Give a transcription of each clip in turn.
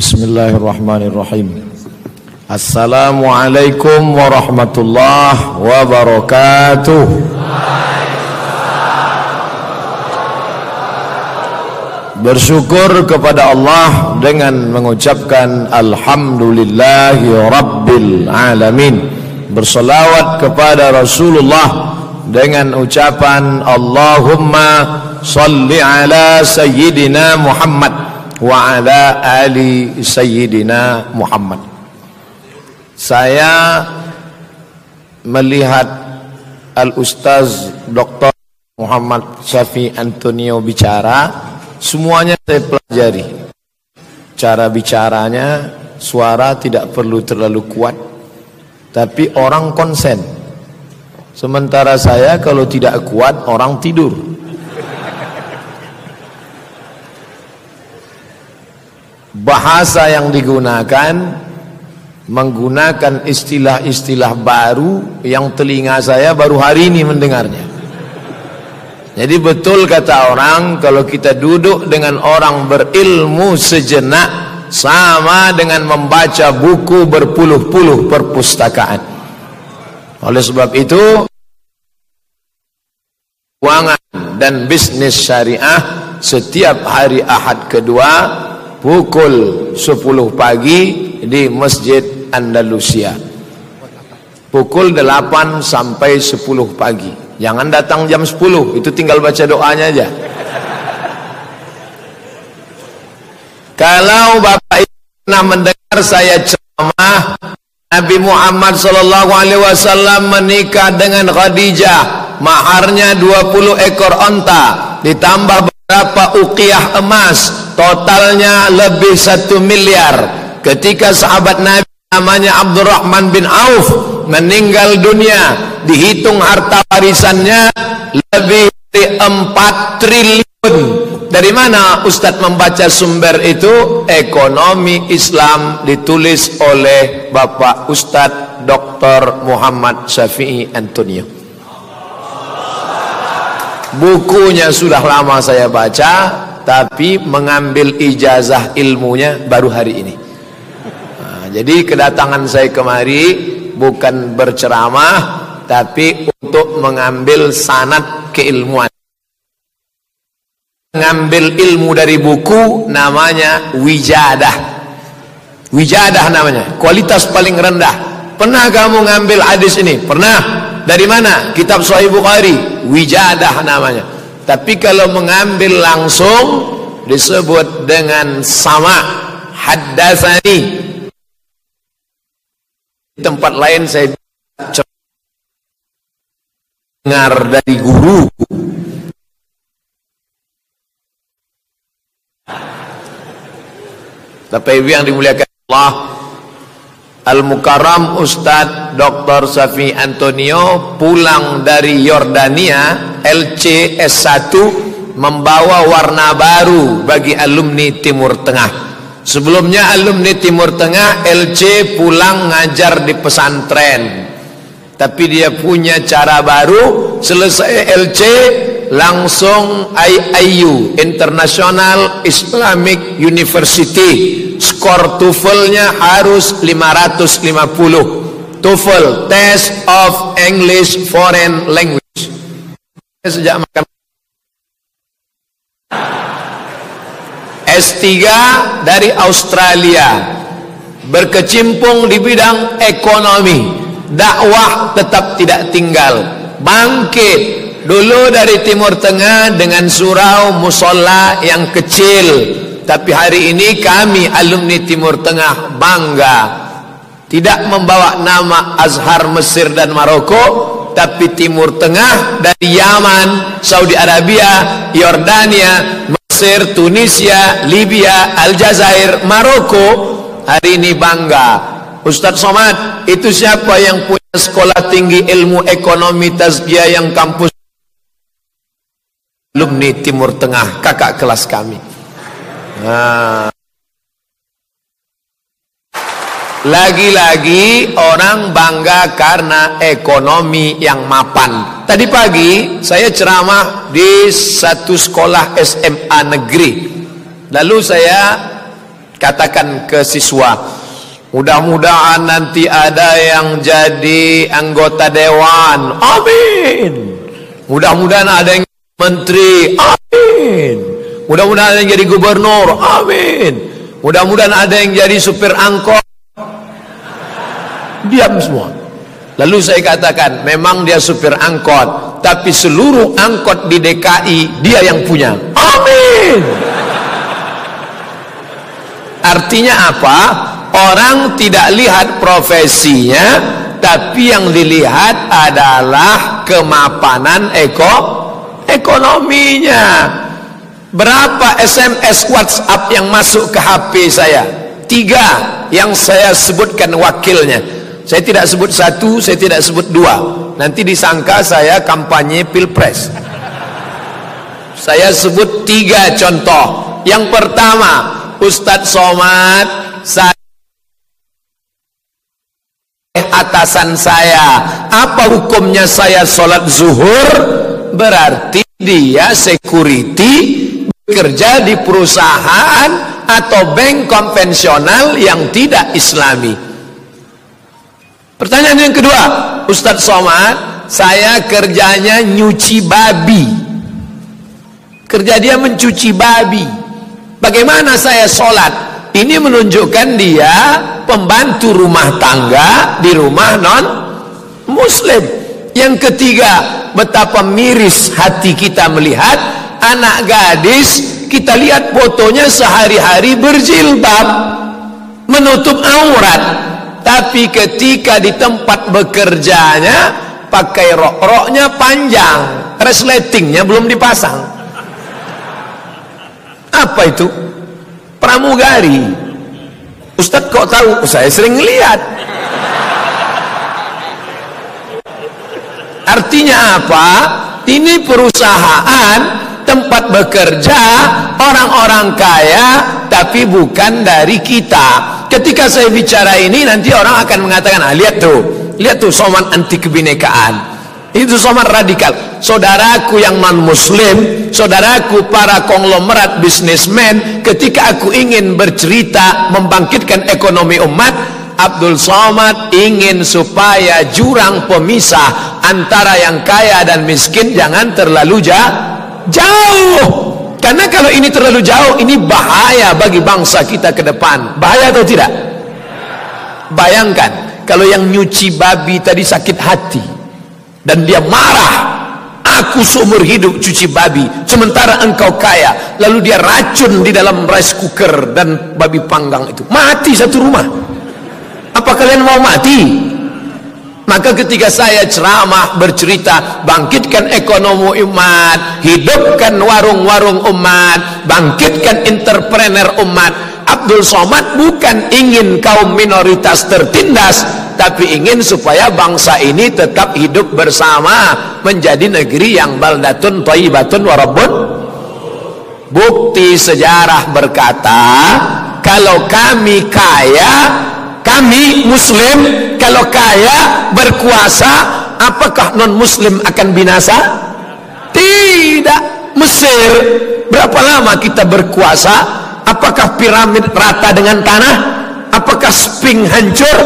Bismillahirrahmanirrahim. Assalamualaikum warahmatullahi wabarakatuh. Bersyukur kepada Allah dengan mengucapkan Alhamdulillahi Rabbil Alamin. Bersalawat kepada Rasulullah dengan ucapan Allahumma salli ala Sayyidina Muhammad wa ala ali sayyidina Muhammad. Saya melihat Al-Ustaz Dr. Muhammad Syafi Antonio bicara, semuanya saya pelajari. Cara bicaranya, suara tidak perlu terlalu kuat, tapi orang konsen. Sementara saya kalau tidak kuat, orang tidur. Bahasa yang digunakan menggunakan istilah-istilah baru yang telinga saya baru hari ini mendengarnya. Jadi betul kata orang kalau kita duduk dengan orang berilmu sejenak sama dengan membaca buku berpuluh-puluh perpustakaan. Oleh sebab itu keuangan dan bisnis syariah setiap hari Ahad kedua pukul 10 pagi di Masjid Andalusia. Pukul 8 sampai 10 pagi. Jangan datang jam 10 itu tinggal baca doanya aja. Kalau Bapak Ibu pernah mendengar saya ceramah Nabi Muhammad sallallahu alaihi wasallam menikah dengan Khadijah maharnya 20 ekor onta ditambah berapa uqiyah emas totalnya lebih satu miliar. Ketika sahabat Nabi namanya Abdurrahman bin Auf meninggal dunia dihitung harta warisannya lebih dari 4 triliun. Dari mana Ustadz membaca sumber itu? Ekonomi Islam ditulis oleh Bapak Ustadz Dr. Muhammad Syafi'i Antonio. Bukunya sudah lama saya baca tapi mengambil ijazah ilmunya baru hari ini. Nah, jadi kedatangan saya kemari bukan berceramah tapi untuk mengambil sanat keilmuan. Mengambil ilmu dari buku namanya wijadah. Wijadah namanya kualitas paling rendah. Pernah kamu ngambil hadis ini? Pernah. Dari mana? Kitab Sahih Bukhari, wijadah namanya. Tapi kalau mengambil langsung disebut dengan sama haddatsani. Di tempat lain saya dengar dari guru Tapi yang dimuliakan Allah Al-Mukarram Ustadz Dr. Safi Antonio pulang dari Yordania LC S1 membawa warna baru bagi alumni Timur Tengah sebelumnya alumni Timur Tengah LC pulang ngajar di pesantren tapi dia punya cara baru selesai LC langsung IIU International Islamic University. Skor TOEFL-nya harus 550 TOEFL Test of English Foreign Language. Sejak makan. S3 dari Australia. Berkecimpung di bidang ekonomi. Dakwah tetap tidak tinggal. Bangkit Dulu dari Timur Tengah dengan surau musola yang kecil. Tapi hari ini kami alumni Timur Tengah bangga. Tidak membawa nama Azhar Mesir dan Maroko Tapi Timur Tengah dari Yaman, Saudi Arabia, Yordania, Mesir, Tunisia, Libya, Aljazair, Maroko. Hari ini bangga. Ustadz Somad, itu siapa yang punya sekolah tinggi ilmu ekonomi tazkiyah yang kampus alumni Timur Tengah kakak kelas kami. Nah. lagi-lagi orang bangga karena ekonomi yang mapan. Tadi pagi saya ceramah di satu sekolah SMA negeri. Lalu saya katakan ke siswa mudah-mudahan nanti ada yang jadi anggota dewan. Amin. Mudah-mudahan ada yang menteri amin. Mudah-mudahan ada yang jadi gubernur amin. Mudah-mudahan ada yang jadi supir angkot. Diam semua. Lalu saya katakan memang dia supir angkot tapi seluruh angkot di DKI dia yang punya. Amin. Artinya apa? Orang tidak lihat profesinya tapi yang dilihat adalah kemapanan eko ekonominya. Berapa SMS WhatsApp yang masuk ke HP saya? Tiga yang saya sebutkan wakilnya. Saya tidak sebut satu saya tidak sebut dua. Nanti disangka saya kampanye pilpres. Saya sebut tiga contoh. Yang pertama Ustadz Somad saya atasan saya. Apa hukumnya saya sholat zuhur berarti dia security bekerja di perusahaan atau bank konvensional yang tidak islami pertanyaan yang kedua Ustadz Somad saya kerjanya nyuci babi kerja dia mencuci babi Bagaimana saya sholat? Ini menunjukkan dia pembantu rumah tangga di rumah non muslim. Yang ketiga, betapa miris hati kita melihat anak gadis kita lihat fotonya sehari-hari berjilbab menutup aurat. Tapi ketika di tempat bekerjanya pakai rok-roknya panjang, resletingnya belum dipasang. Apa itu? Pramugari. Ustadz kok tahu? Saya sering lihat. Artinya apa? Ini perusahaan tempat bekerja orang-orang kaya tapi bukan dari kita. Ketika saya bicara ini nanti orang akan mengatakan, ah, lihat tuh, lihat tuh soman anti kebinekaan. Itu sama radikal. Saudaraku yang non muslim, saudaraku para konglomerat bisnismen, ketika aku ingin bercerita membangkitkan ekonomi umat, Abdul Somad ingin supaya jurang pemisah antara yang kaya dan miskin jangan terlalu jauh. Karena kalau ini terlalu jauh, ini bahaya bagi bangsa kita ke depan. Bahaya atau tidak? Bayangkan, kalau yang nyuci babi tadi sakit hati dan dia marah aku seumur hidup cuci babi sementara engkau kaya lalu dia racun di dalam rice cooker dan babi panggang itu mati satu rumah apa kalian mau mati? Maka ketika saya ceramah bercerita bangkitkan ekonomi umat hidupkan warung-warung umat bangkitkan entrepreneur umat. Abdul Somad bukan ingin kaum minoritas tertindas tapi ingin supaya bangsa ini tetap hidup bersama menjadi negeri yang baldatun thayyibatun warabun bukti sejarah berkata kalau kami kaya kami muslim kalau kaya berkuasa apakah non muslim akan binasa? Tidak. Mesir berapa lama kita berkuasa? Apakah piramid rata dengan tanah? Apakah sping hancur?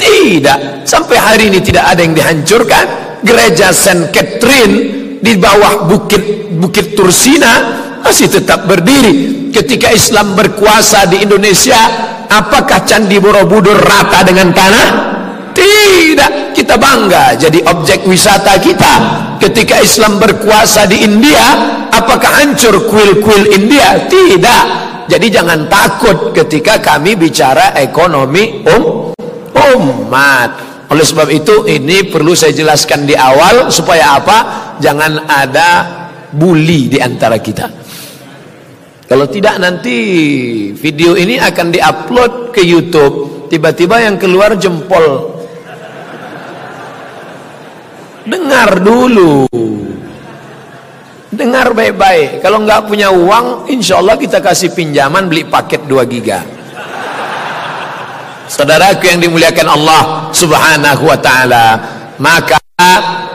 Tidak, sampai hari ini tidak ada yang dihancurkan. Gereja Saint Catherine di bawah bukit Bukit Tursina masih tetap berdiri. Ketika Islam berkuasa di Indonesia, apakah Candi Borobudur rata dengan tanah? Tidak, kita bangga jadi objek wisata kita. Ketika Islam berkuasa di India, apakah hancur kuil-kuil India? Tidak. Jadi jangan takut ketika kami bicara ekonomi um umat oleh sebab itu ini perlu saya jelaskan di awal supaya apa jangan ada bully di antara kita kalau tidak nanti video ini akan diupload ke YouTube. Tiba-tiba yang keluar jempol. Dengar dulu. Dengar baik-baik. Kalau nggak punya uang insya Allah kita kasih pinjaman beli paket 2 giga. Saudaraku yang dimuliakan Allah Subhanahu wa taala, maka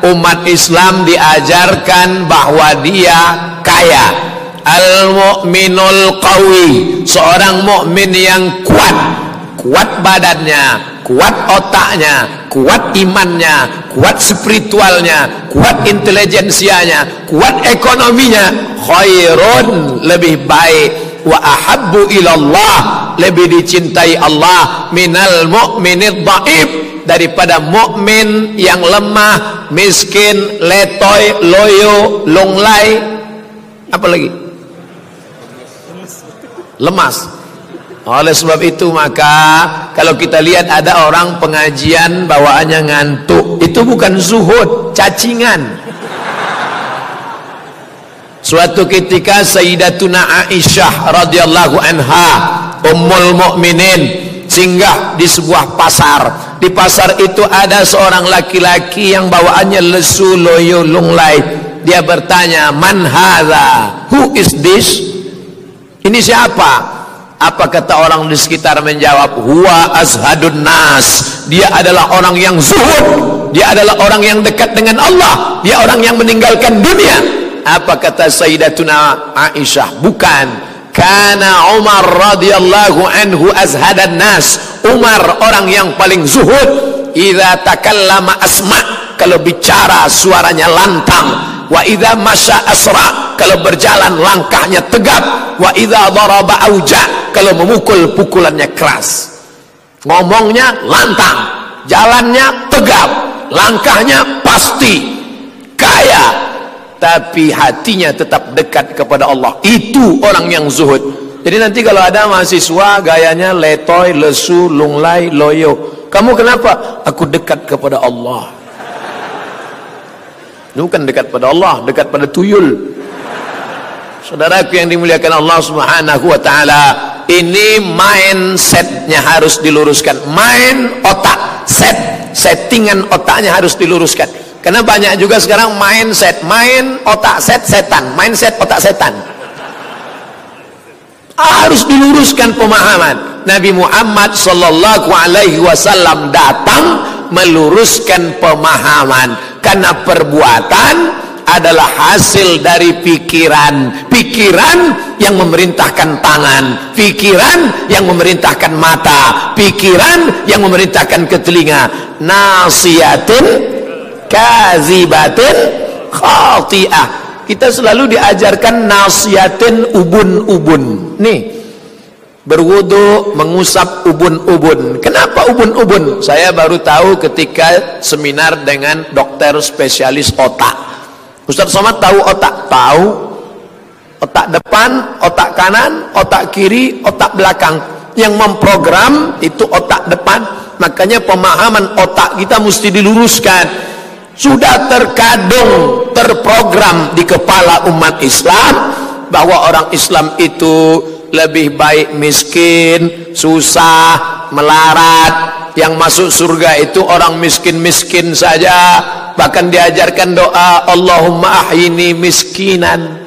umat Islam diajarkan bahwa dia kaya. Al-mu'minul qawi. Seorang mukmin yang kuat. Kuat badannya kuat otaknya kuat imannya kuat spiritualnya kuat intelijensianya kuat ekonominya. Khairun lebih baik. Wa ahabbu ilallah lebih dicintai Allah. Minal mu'minid dhaif daripada mukmin yang lemah miskin letoy loyo longlai. Apa lagi lemas. Oleh sebab itu maka kalau kita lihat ada orang pengajian bawaannya ngantuk itu bukan zuhud cacingan. Suatu ketika Sayyidatuna Aisyah radhiyallahu anha ummul mukminin singgah di sebuah pasar. Di pasar itu ada seorang laki-laki yang bawaannya lesu loyo lunglai dia bertanya man hadha? Who is this ini siapa? Apa kata orang di sekitar menjawab huwa azhadun nas. Dia adalah orang yang zuhud. Dia adalah orang yang dekat dengan Allah. Dia orang yang meninggalkan dunia. Apa kata Sayyidatuna Aisyah? Bukan. Kana Umar radhiyallahu anhu azhadan nas. Umar orang yang paling zuhud. Idza takallama asma. Kalau bicara suaranya lantang wa idza masya asra. Kalau berjalan langkahnya tegap wa idza daraba auja. Kalau memukul pukulannya keras. Ngomongnya lantang jalannya tegap langkahnya pasti kaya. Tapi hatinya tetap dekat kepada Allah. Itu orang yang zuhud. Jadi nanti kalau ada mahasiswa gayanya letoy, lesu, lunglai, loyo. Kamu kenapa? aku dekat kepada Allah bukan dekat pada Allah dekat pada tuyul Saudaraku yang dimuliakan Allah Subhanahu wa taala, ini mindsetnya harus diluruskan. Main otak, set, settingan otaknya harus diluruskan. Karena banyak juga sekarang mindset, main otak set setan, mindset otak setan. Harus diluruskan pemahaman. Nabi Muhammad sallallahu alaihi wasallam datang meluruskan pemahaman karena perbuatan adalah hasil dari pikiran. Pikiran yang memerintahkan tangan. Pikiran yang memerintahkan mata. Pikiran yang memerintahkan ke telinga. Nasiyatin kazibatin khati'ah. Kita selalu diajarkan nasiyatin ubun-ubun. Nih berwudu mengusap ubun-ubun kenapa ubun-ubun saya baru tahu ketika seminar dengan dokter spesialis otak Ustaz Somad tahu otak? Tahu. Otak depan, otak kanan, otak kiri, otak belakang. Yang memprogram itu otak depan. Makanya pemahaman otak kita mesti diluruskan. Sudah terkadung, terprogram di kepala umat Islam bahwa orang Islam itu lebih baik miskin, susah, melarat. Yang masuk surga itu orang miskin-miskin saja. Bahkan diajarkan doa Allahumma ahyini miskinan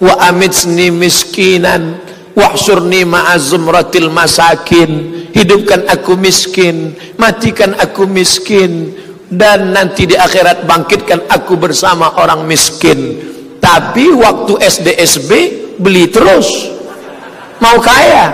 wa amitsni miskinan wahsyurni ma'azumratil masakin. Hidupkan aku miskin matikan aku miskin dan nanti di akhirat bangkitkan aku bersama orang miskin. Tapi waktu SDSB beli terus mau kaya?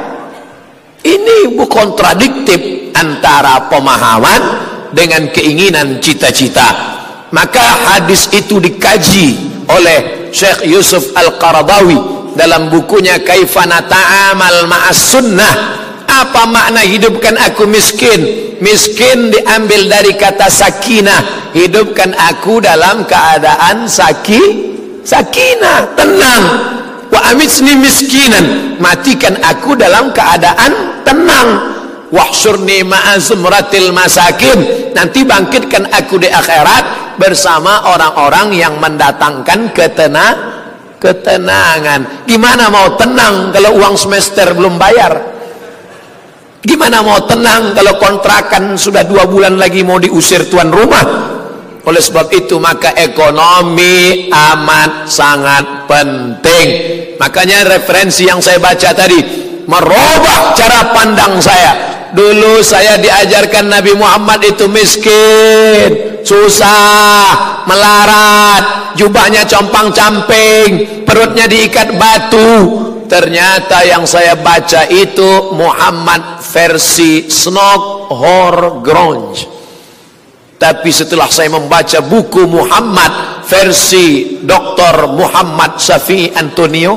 Ini bu kontradiktif antara pemahaman dengan keinginan cita-cita. Maka hadis itu dikaji oleh Syekh Yusuf Al-Qaradawi dalam bukunya Kaifana Ta'amal Ma'as Sunnah. Apa makna hidupkan aku miskin? Miskin diambil dari kata sakinah. Hidupkan aku dalam keadaan saki sakinah. Tenang wa amitsni miskinan. Matikan aku dalam keadaan tenang. Wahsyurni ma'azumratil masakin. Nanti bangkitkan aku di akhirat bersama orang-orang yang mendatangkan ketenang ketenangan. Gimana mau tenang kalau uang semester belum bayar? Gimana mau tenang kalau kontrakan sudah dua bulan lagi mau diusir tuan rumah oleh sebab itu maka ekonomi amat sangat penting. Makanya referensi yang saya baca tadi merubah cara pandang saya. Dulu saya diajarkan Nabi Muhammad itu miskin, susah, melarat. jubahnya compang camping perutnya diikat batu. Ternyata yang saya baca itu Muhammad versi Snog Horgronj tapi setelah saya membaca buku Muhammad versi Dr. Muhammad Safi Antonio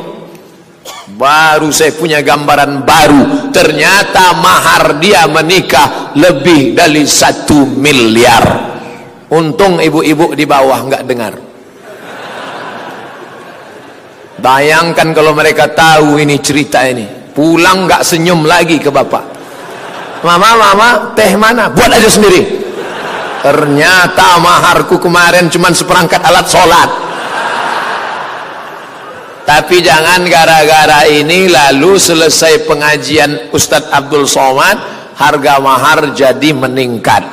baru saya punya gambaran baru. Ternyata mahar dia menikah lebih dari satu miliar. Untung ibu-ibu di bawah nggak dengar. Bayangkan kalau mereka tahu ini cerita ini. Pulang nggak senyum lagi ke bapak. Mama mama teh mana? Buat aja sendiri ternyata maharku kemarin cuma seperangkat alat sholat. Tapi jangan gara-gara ini lalu selesai pengajian Ustadz Abdul Somad harga mahar jadi meningkat.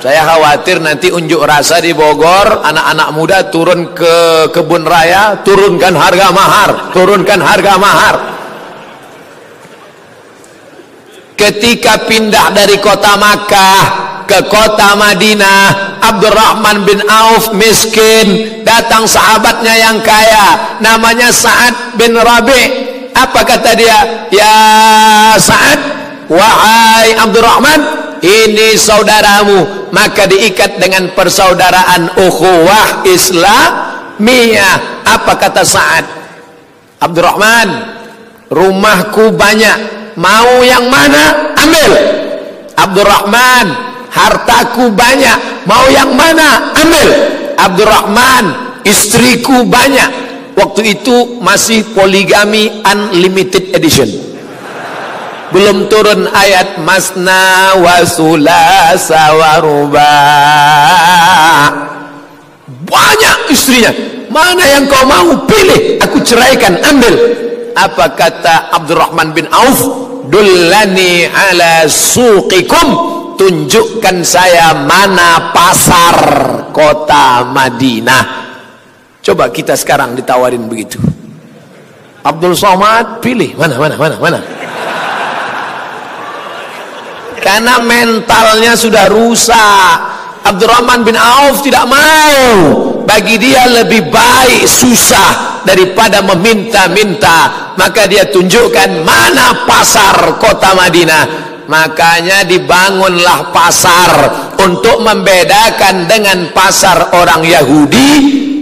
Saya khawatir nanti unjuk rasa di Bogor anak-anak muda turun ke kebun raya turunkan harga mahar turunkan harga mahar. Ketika pindah dari kota Makkah ke kota Madinah Abdurrahman bin Auf miskin datang sahabatnya yang kaya namanya Sa'ad bin Rabi. Apa kata dia? Ya Sa'ad wahai Abdurrahman ini saudaramu maka diikat dengan persaudaraan ukhuwah Islamiyah. Apa kata Sa'ad? Abdurrahman rumahku banyak mau yang mana? Ambil. Abdurrahman hartaku banyak. Mau yang mana? Ambil. Abdurrahman istriku banyak. Waktu itu masih poligami unlimited edition. Belum turun ayat masna wa sulasa wa ruba. Banyak istrinya. Mana yang kau mau? Pilih. Aku ceraikan. Ambil. Apa kata Abdurrahman bin Auf? Dullani ala suqikum tunjukkan saya mana pasar kota Madinah. Coba kita sekarang ditawarin begitu. Abdul Somad pilih. Mana mana mana mana? Karena mentalnya sudah rusak. Abdurrahman bin Auf tidak mau. Bagi dia lebih baik susah daripada meminta-minta. Maka dia tunjukkan mana pasar kota Madinah makanya dibangunlah pasar untuk membedakan dengan pasar orang Yahudi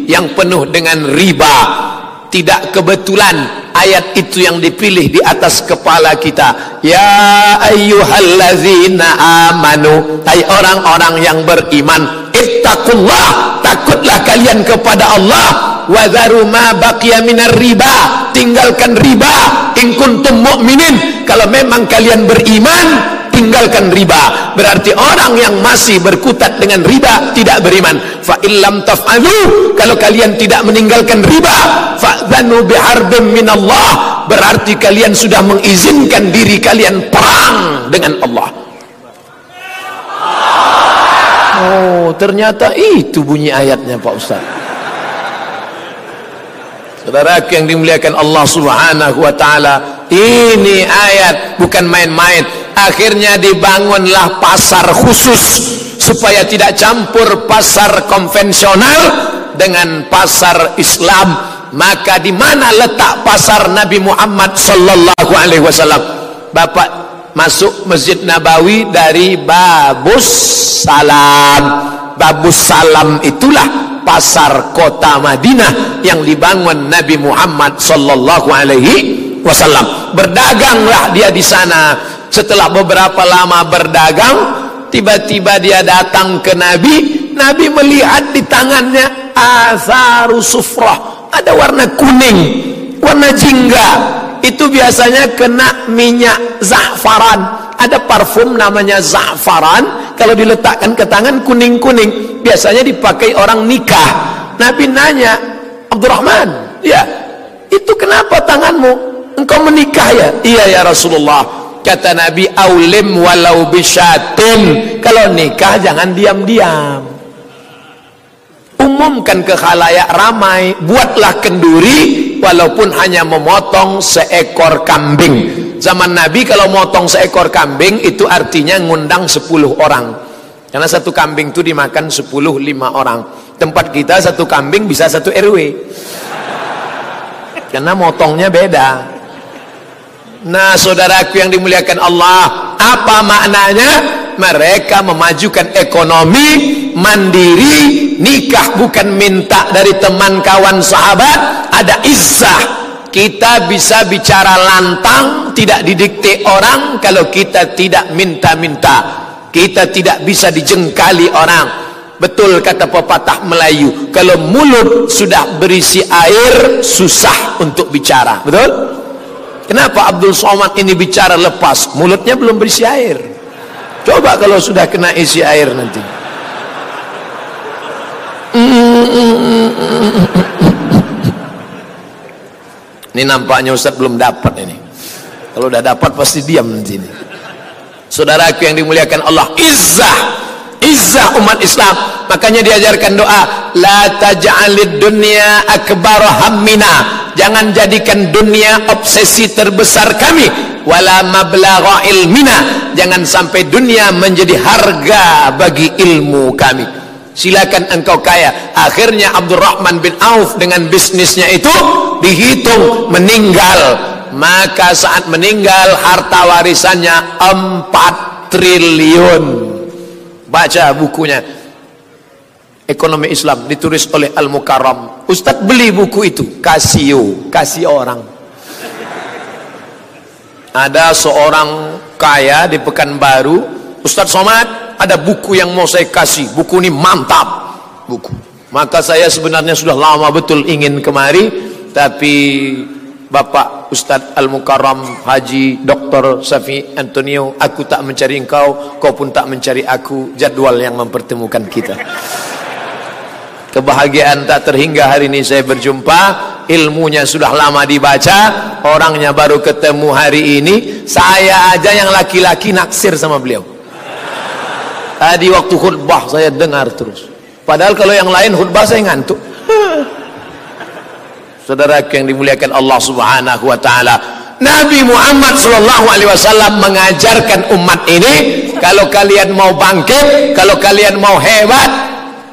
yang penuh dengan riba. Tidak kebetulan ayat itu yang dipilih di atas kepala kita. Ya ayyuhallazina amanu hai orang-orang yang beriman ittaqullah takutlah kalian kepada Allah. Wa dharu ma baqiya minar riba. Tinggalkan riba in kuntum mu'minin. Kalau memang kalian beriman tinggalkan riba. Berarti orang yang masih berkutat dengan riba tidak beriman. Fa illam taf'alu. Kalau kalian tidak meninggalkan riba fa'dhanu biharbin minallah. Berarti kalian sudah mengizinkan diri kalian perang dengan Allah Oh ternyata itu bunyi ayatnya Pak Ustaz Saudara yang dimuliakan Allah Subhanahu wa taala, ini ayat bukan main-main. Akhirnya dibangunlah pasar khusus supaya tidak campur pasar konvensional dengan pasar Islam. Maka di mana letak pasar Nabi Muhammad sallallahu alaihi wasallam? Bapak masuk Masjid Nabawi dari Babus Salam. Babus Salam itulah pasar kota Madinah yang dibangun Nabi Muhammad sallallahu alaihi wasallam. Berdaganglah dia di sana. Setelah beberapa lama berdagang, tiba-tiba dia datang ke Nabi. Nabi melihat di tangannya asaru sufrah, ada warna kuning, warna jingga. Itu biasanya kena minyak za'faran. Ada parfum namanya za'faran. Kalau diletakkan ke tangan kuning-kuning. Biasanya dipakai orang nikah. Nabi nanya Abdurrahman ya itu kenapa tanganmu? Engkau menikah ya? Iya ya Rasulullah. Kata Nabi aulim walau bisyatin kalau nikah jangan diam-diam umumkan ke khalayak ramai buatlah kenduri walaupun hanya memotong seekor kambing. Zaman Nabi kalau motong seekor kambing itu artinya ngundang 10 orang. Karena satu kambing itu dimakan 10 lima orang. Tempat kita satu kambing bisa satu RW karena motongnya beda. Nah saudaraku yang dimuliakan Allah apa maknanya mereka memajukan ekonomi mandiri nikah bukan minta dari teman kawan sahabat ada izzah. Kita bisa bicara lantang tidak didikte orang kalau kita tidak minta-minta. Kita tidak bisa dijengkali orang. Betul kata pepatah Melayu kalau mulut sudah berisi air susah untuk bicara. Betul? Kenapa Abdul Somad ini bicara lepas? Mulutnya belum berisi air coba kalau sudah kena isi air nanti. Ini nampaknya Ustaz belum dapat ini. Kalau udah dapat pasti diam nanti ini saudaraku yang dimuliakan Allah izzah izzah umat Islam. Makanya diajarkan doa la taj'alid dunya akbar hammina. Jangan jadikan dunia obsesi terbesar kami. Wala mablagha ilmina. Jangan sampai dunia menjadi harga bagi ilmu kami. Silakan engkau kaya. Akhirnya Abdurrahman bin Auf dengan bisnisnya itu dihitung meninggal. Maka saat meninggal harta warisannya 4 triliun baca bukunya. Ekonomi Islam ditulis oleh Al-Mukarram. Ustadz beli buku itu. Kasih kasih orang. Ada seorang kaya di Pekanbaru. Ustadz Somad ada buku yang mau saya kasih. Buku ini mantap. Buku. Maka saya sebenarnya sudah lama betul ingin kemari. Tapi Bapak Ustadz Al-Mukarram Haji Dr. Safi Antonio Aku tak mencari engkau Kau pun tak mencari aku. Jadwal yang mempertemukan kita. Kebahagiaan tak terhingga hari ini saya berjumpa. Ilmunya sudah lama dibaca. Orangnya baru ketemu hari ini. Saya aja yang laki-laki naksir sama beliau. Tadi waktu khutbah saya dengar terus. Padahal kalau yang lain khutbah saya ngantuk saudara yang dimuliakan Allah Subhanahu wa taala Nabi Muhammad sallallahu alaihi wasallam mengajarkan umat ini kalau kalian mau bangkit kalau kalian mau hebat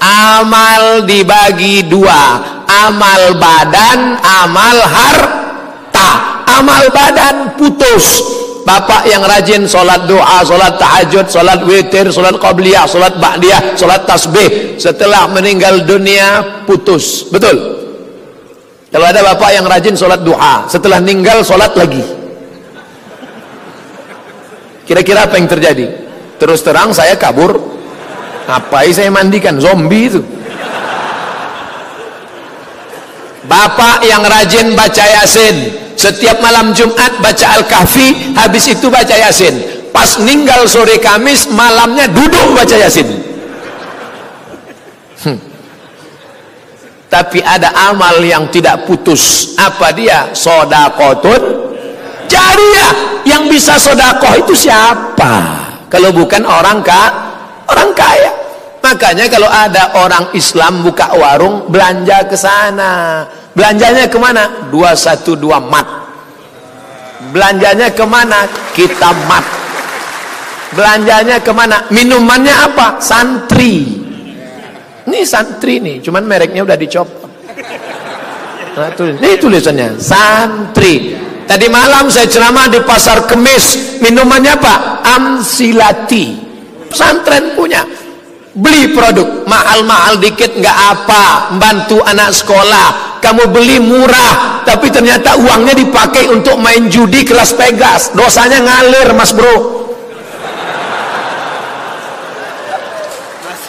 amal dibagi dua amal badan amal harta amal badan putus Bapak yang rajin solat doa, solat tahajud, solat witir, solat qabliyah, solat ba'diyah, solat tasbih setelah meninggal dunia putus. Betul? Kalau ada bapak yang rajin sholat duha, setelah meninggal sholat lagi. Kira-kira apa yang terjadi? Terus terang saya kabur. Ngapain saya mandikan? Zombie itu. Bapak yang rajin baca Yasin, setiap malam Jumat baca Al-Kahfi, habis itu baca Yasin. Pas meninggal sore Kamis, malamnya duduk baca Yasin. Tapi ada amal yang tidak putus. Apa dia? Sodakotun jariah yang bisa sodakoh itu siapa? Kalau bukan orang kaya orang kaya. Makanya kalau ada orang Islam buka warung belanja ke sana. Belanjanya ke mana? 212 mat. Belanjanya ke mana? Kita mat. Belanjanya ke mana? Minumannya apa? Santri ini santri nih, cuman mereknya udah dicopot. Nah, tulis. Ini tulisannya santri. Tadi malam saya ceramah di pasar kemis, minumannya apa? Amsilati. Pesantren punya. Beli produk mahal-mahal dikit nggak apa, bantu anak sekolah. Kamu beli murah, tapi ternyata uangnya dipakai untuk main judi kelas Pegas. Dosanya ngalir, Mas Bro.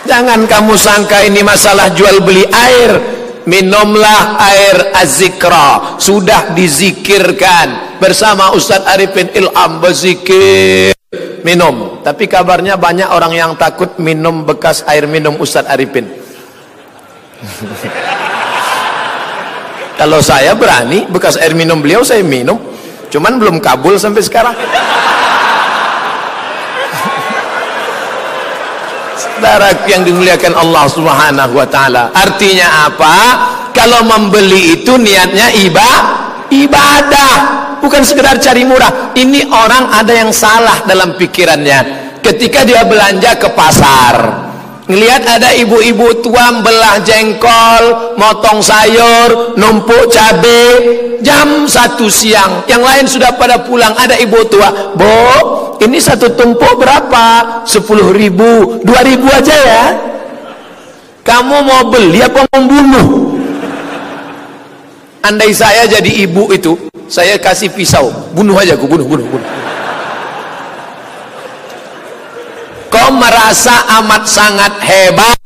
Jangan kamu sangka ini masalah jual beli air. Minumlah air azikra. Sudah dizikirkan bersama Ustaz Arifin Ilham berzikir. Minum. Tapi kabarnya banyak orang yang takut minum bekas air minum Ustaz Arifin. Kalau saya berani bekas air minum beliau saya minum. Cuman belum kabul sampai sekarang. Saudara yang dimuliakan Allah Subhanahu wa taala. Artinya apa? Kalau membeli itu niatnya iba, ibadah, bukan sekedar cari murah. Ini orang ada yang salah dalam pikirannya. Ketika dia belanja ke pasar, Ngelihat ada ibu-ibu tua belah jengkol, motong sayur, numpuk cabe, jam satu siang. Yang lain sudah pada pulang. Ada ibu tua, Bo, ini satu tumpuk berapa? Sepuluh ribu, dua ribu aja ya. Kamu mau beli apa membunuh? Andai saya jadi ibu itu, saya kasih pisau, bunuh aja, aku bunuh, bunuh, bunuh. Merasa amat sangat hebat,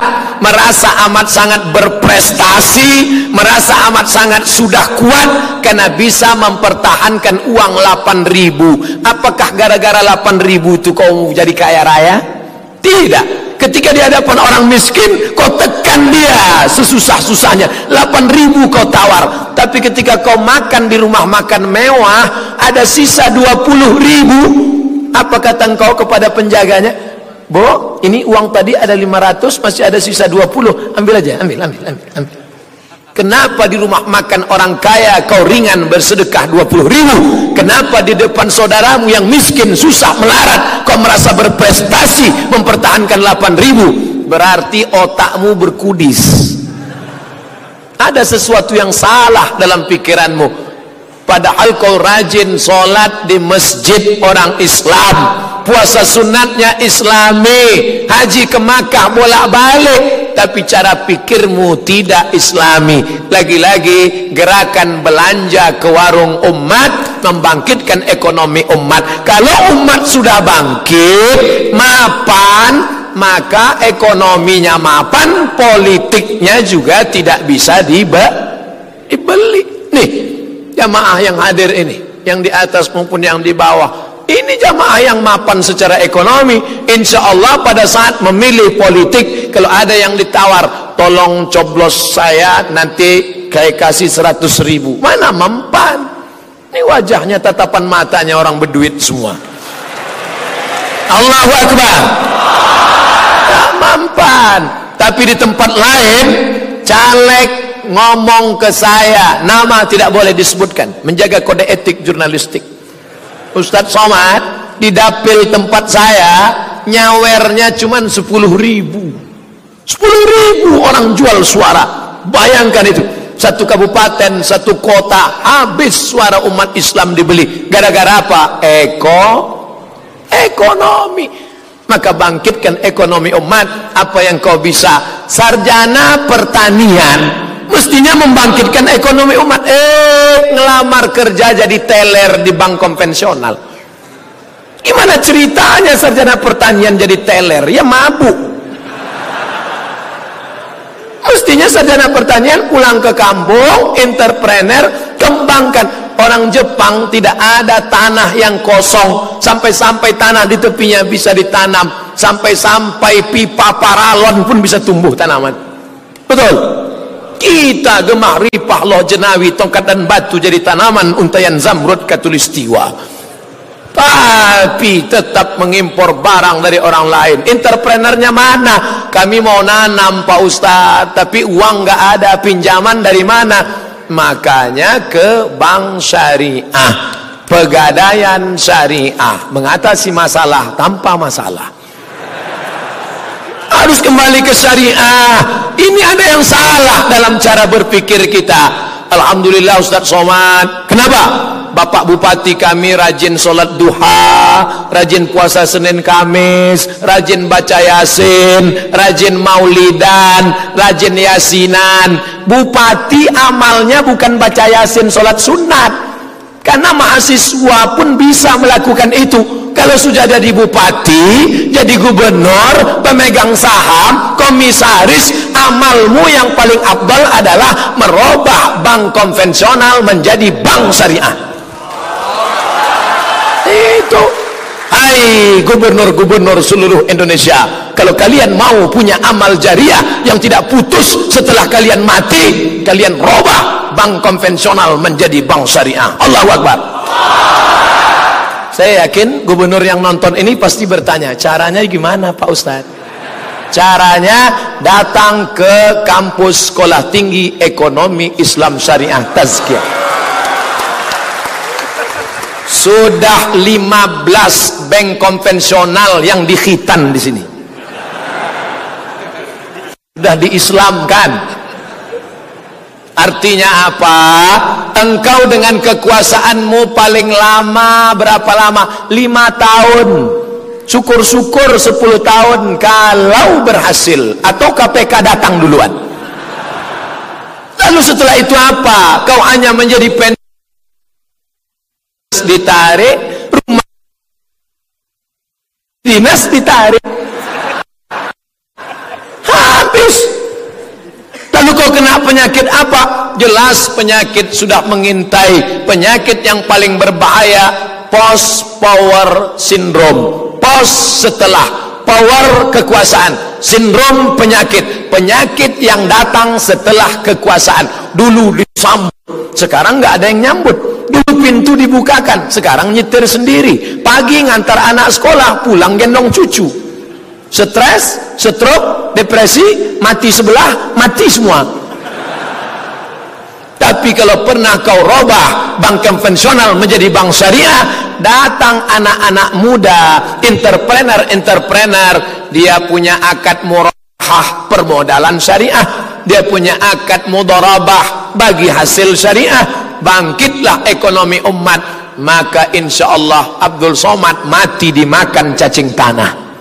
merasa amat sangat berprestasi, merasa amat sangat sudah kuat karena bisa mempertahankan uang 8 ribu. Apakah gara-gara 8 ribu itu kau jadi kaya raya? Tidak. Ketika di hadapan orang miskin, kau tekan dia sesusah-susahnya. 8 ribu kau tawar. Tapi ketika kau makan di rumah makan mewah, ada sisa 20 ribu. Apa kata engkau kepada penjaganya? Bo, ini uang tadi ada 500, masih ada sisa 20. Ambil aja, ambil, ambil, ambil, ambil. Kenapa di rumah makan orang kaya kau ringan bersedekah 20 ribu? Kenapa di depan saudaramu yang miskin susah melarat kau merasa berprestasi mempertahankan 8 ribu? Berarti otakmu berkudis. Ada sesuatu yang salah dalam pikiranmu. Padahal kau rajin solat di masjid orang Islam. Puasa sunatnya islami. Haji ke Makkah bolak-balik. Tapi cara pikirmu tidak islami. Lagi-lagi gerakan belanja ke warung umat membangkitkan ekonomi umat. Kalau umat sudah bangkit mapan maka ekonominya mapan politiknya juga tidak bisa dibeli. Nih jamaah yang hadir ini yang di atas maupun yang di bawah ini jamaah yang mapan secara ekonomi. Insya Allah pada saat memilih politik, kalau ada yang ditawar, tolong coblos saya nanti kayak kasih seratus ribu. Mana mempan? Ini wajahnya tatapan matanya orang berduit semua. Allahu Akbar. Tak mempan. Tapi di tempat lain, caleg ngomong ke saya, nama tidak boleh disebutkan. Menjaga kode etik jurnalistik. Ustadz Somad di dapil tempat saya nyawernya cuma 10 ribu. 10 ribu orang jual suara. Bayangkan itu. Satu kabupaten, satu kota habis suara umat Islam dibeli. Gara-gara apa? Eko. Ekonomi. Maka bangkitkan ekonomi umat. Apa yang kau bisa? Sarjana pertanian mestinya membangkitkan ekonomi umat. Eh ngelamar kerja jadi teller di bank konvensional. Gimana ceritanya sarjana pertanian jadi teller ya mabuk. Mestinya sarjana pertanian pulang ke kampung entrepreneur kembangkan. Orang Jepang tidak ada tanah yang kosong. Sampai-sampai tanah di tepinya bisa ditanam. Sampai-sampai pipa paralon pun bisa tumbuh tanaman. Betul kita gemah ripah loh jenawi tongkat dan batu jadi tanaman untayan zamrud katulistiwa. Tapi tetap mengimpor barang dari orang lain. Entrepreneurnya mana? Kami mau nanam Pak Ustaz tapi uang nggak ada pinjaman dari mana? Makanya ke bank syariah. Pegadaian syariah. Mengatasi masalah tanpa masalah harus kembali ke syariah. Ini ada yang salah dalam cara berpikir kita. Alhamdulillah Ustaz Somad. Kenapa? Bapak Bupati kami rajin sholat duha rajin puasa Senin Kamis rajin baca yasin rajin maulidan rajin yasinan. Bupati amalnya bukan baca yasin sholat sunat. Karena mahasiswa pun bisa melakukan itu kalau sudah jadi bupati, jadi gubernur, pemegang saham, komisaris, amalmu yang paling abdal adalah merubah bank konvensional menjadi bank syariah. Itu. Hai gubernur-gubernur seluruh Indonesia, kalau kalian mau punya amal jariah yang tidak putus setelah kalian mati, kalian robah bank konvensional menjadi bank syariah. Allahu Akbar. Saya yakin gubernur yang nonton ini pasti bertanya, caranya gimana Pak Ustadz? Caranya datang ke kampus sekolah tinggi ekonomi Islam Syariah Tazkiyah. Sudah 15 bank konvensional yang dikhitan di sini. sudah diislamkan artinya apa? Engkau dengan kekuasaanmu paling lama berapa lama? Lima tahun. Syukur-syukur 10 tahun kalau berhasil. Atau KPK datang duluan. Lalu setelah itu apa? Kau hanya menjadi pen ditarik rumah dinas ditarik habis lalu kau kena penyakit apa? Jelas penyakit sudah mengintai. Penyakit yang paling berbahaya post power syndrome. Post setelah power kekuasaan. Sindrom penyakit. Penyakit yang datang setelah kekuasaan. Dulu disambut sekarang nggak ada yang nyambut. Dulu pintu dibukakan sekarang nyetir sendiri. Pagi ngantar anak sekolah pulang gendong cucu. Stres, stroke, depresi, mati sebelah, mati semua. Tapi kalau pernah kau robah bank konvensional menjadi bank syariah, datang anak-anak muda, entrepreneur-entrepreneur, dia punya akad murahah permodalan syariah, dia punya akad mudharabah bagi hasil syariah, bangkitlah ekonomi umat, maka insya Allah Abdul Somad mati dimakan cacing tanah.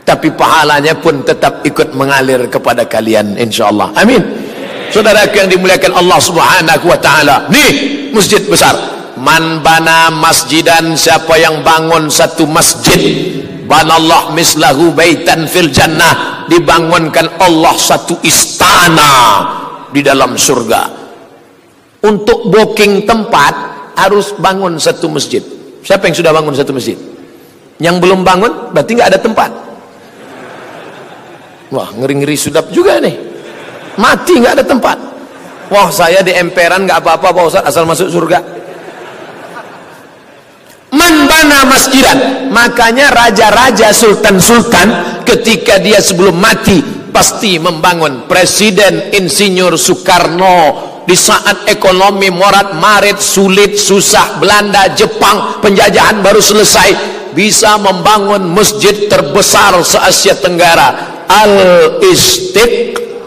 Tapi pahalanya pun tetap ikut mengalir kepada kalian insyaallah. Amin saudara yang dimuliakan Allah Subhanahu wa taala. Nih masjid besar. Man bana masjidan siapa yang bangun satu masjid banallah mislahu baitan fil jannah dibangunkan Allah satu istana di dalam surga. Untuk booking tempat harus bangun satu masjid. Siapa yang sudah bangun satu masjid? Yang belum bangun berarti nggak ada tempat. Wah ngeri-ngeri sudap juga nih. Mati nggak ada tempat. Wah saya di emperan nggak apa-apa Pak Ustaz asal masuk surga. Man bana masjidan. Makanya raja-raja sultan-sultan ketika dia sebelum mati pasti membangun. Presiden Insinyur Soekarno di saat ekonomi morat marit sulit susah Belanda Jepang penjajahan baru selesai bisa membangun masjid terbesar se Asia Tenggara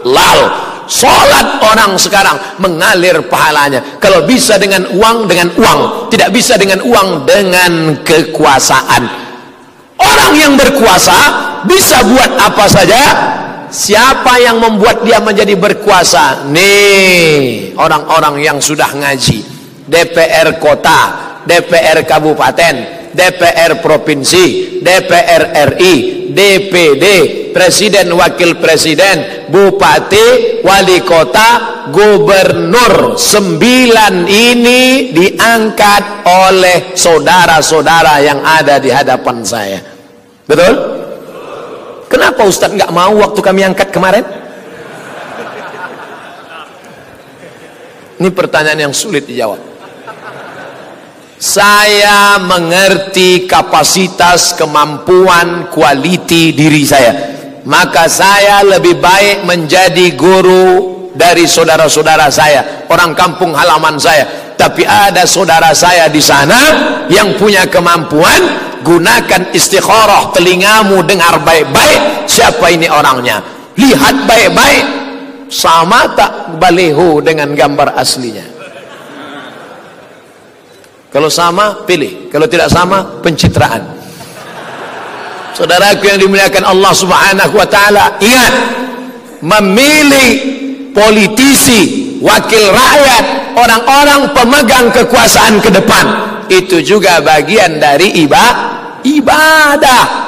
al-istiqlal Salat orang sekarang mengalir pahalanya. Kalau bisa dengan uang dengan uang, tidak bisa dengan uang dengan kekuasaan. Orang yang berkuasa bisa buat apa saja. Siapa yang membuat dia menjadi berkuasa? Nih, orang-orang yang sudah ngaji. DPR kota, DPR kabupaten, DPR provinsi, DPR RI, DPD, presiden wakil presiden, bupati, wali kota, gubernur. Sembilan ini diangkat oleh saudara-saudara yang ada di hadapan saya. Betul? Kenapa Ustadz nggak mau waktu kami angkat kemarin? Ini pertanyaan yang sulit dijawab saya mengerti kapasitas kemampuan kualiti diri saya. Maka saya lebih baik menjadi guru dari saudara-saudara saya orang kampung halaman saya. Tapi ada saudara saya di sana yang punya kemampuan gunakan istikharah telingamu dengar baik-baik siapa ini orangnya? Lihat baik-baik sama tak baleho dengan gambar aslinya kalau sama, pilih. Kalau tidak sama, pencitraan. Saudaraku yang dimuliakan Allah Subhanahu wa taala, ingat memilih politisi, wakil rakyat, orang-orang pemegang kekuasaan ke depan itu juga bagian dari ibadah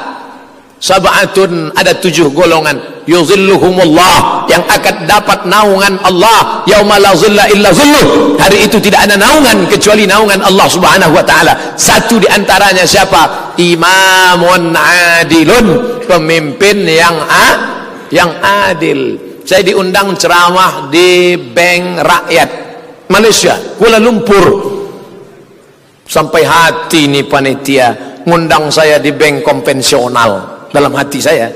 Sab'atun ada tujuh golongan. Yuzilluhumullah yang akan dapat naungan Allah. Yauma la zilla illa zilluh. Hari itu tidak ada naungan kecuali naungan Allah Subhanahu wa taala. Satu di antaranya siapa? Imamun adilun pemimpin yang a yang adil. Saya diundang ceramah di Bank Rakyat Malaysia Kuala Lumpur. Sampai hati nih panitia ngundang saya di bank konvensional dalam hati saya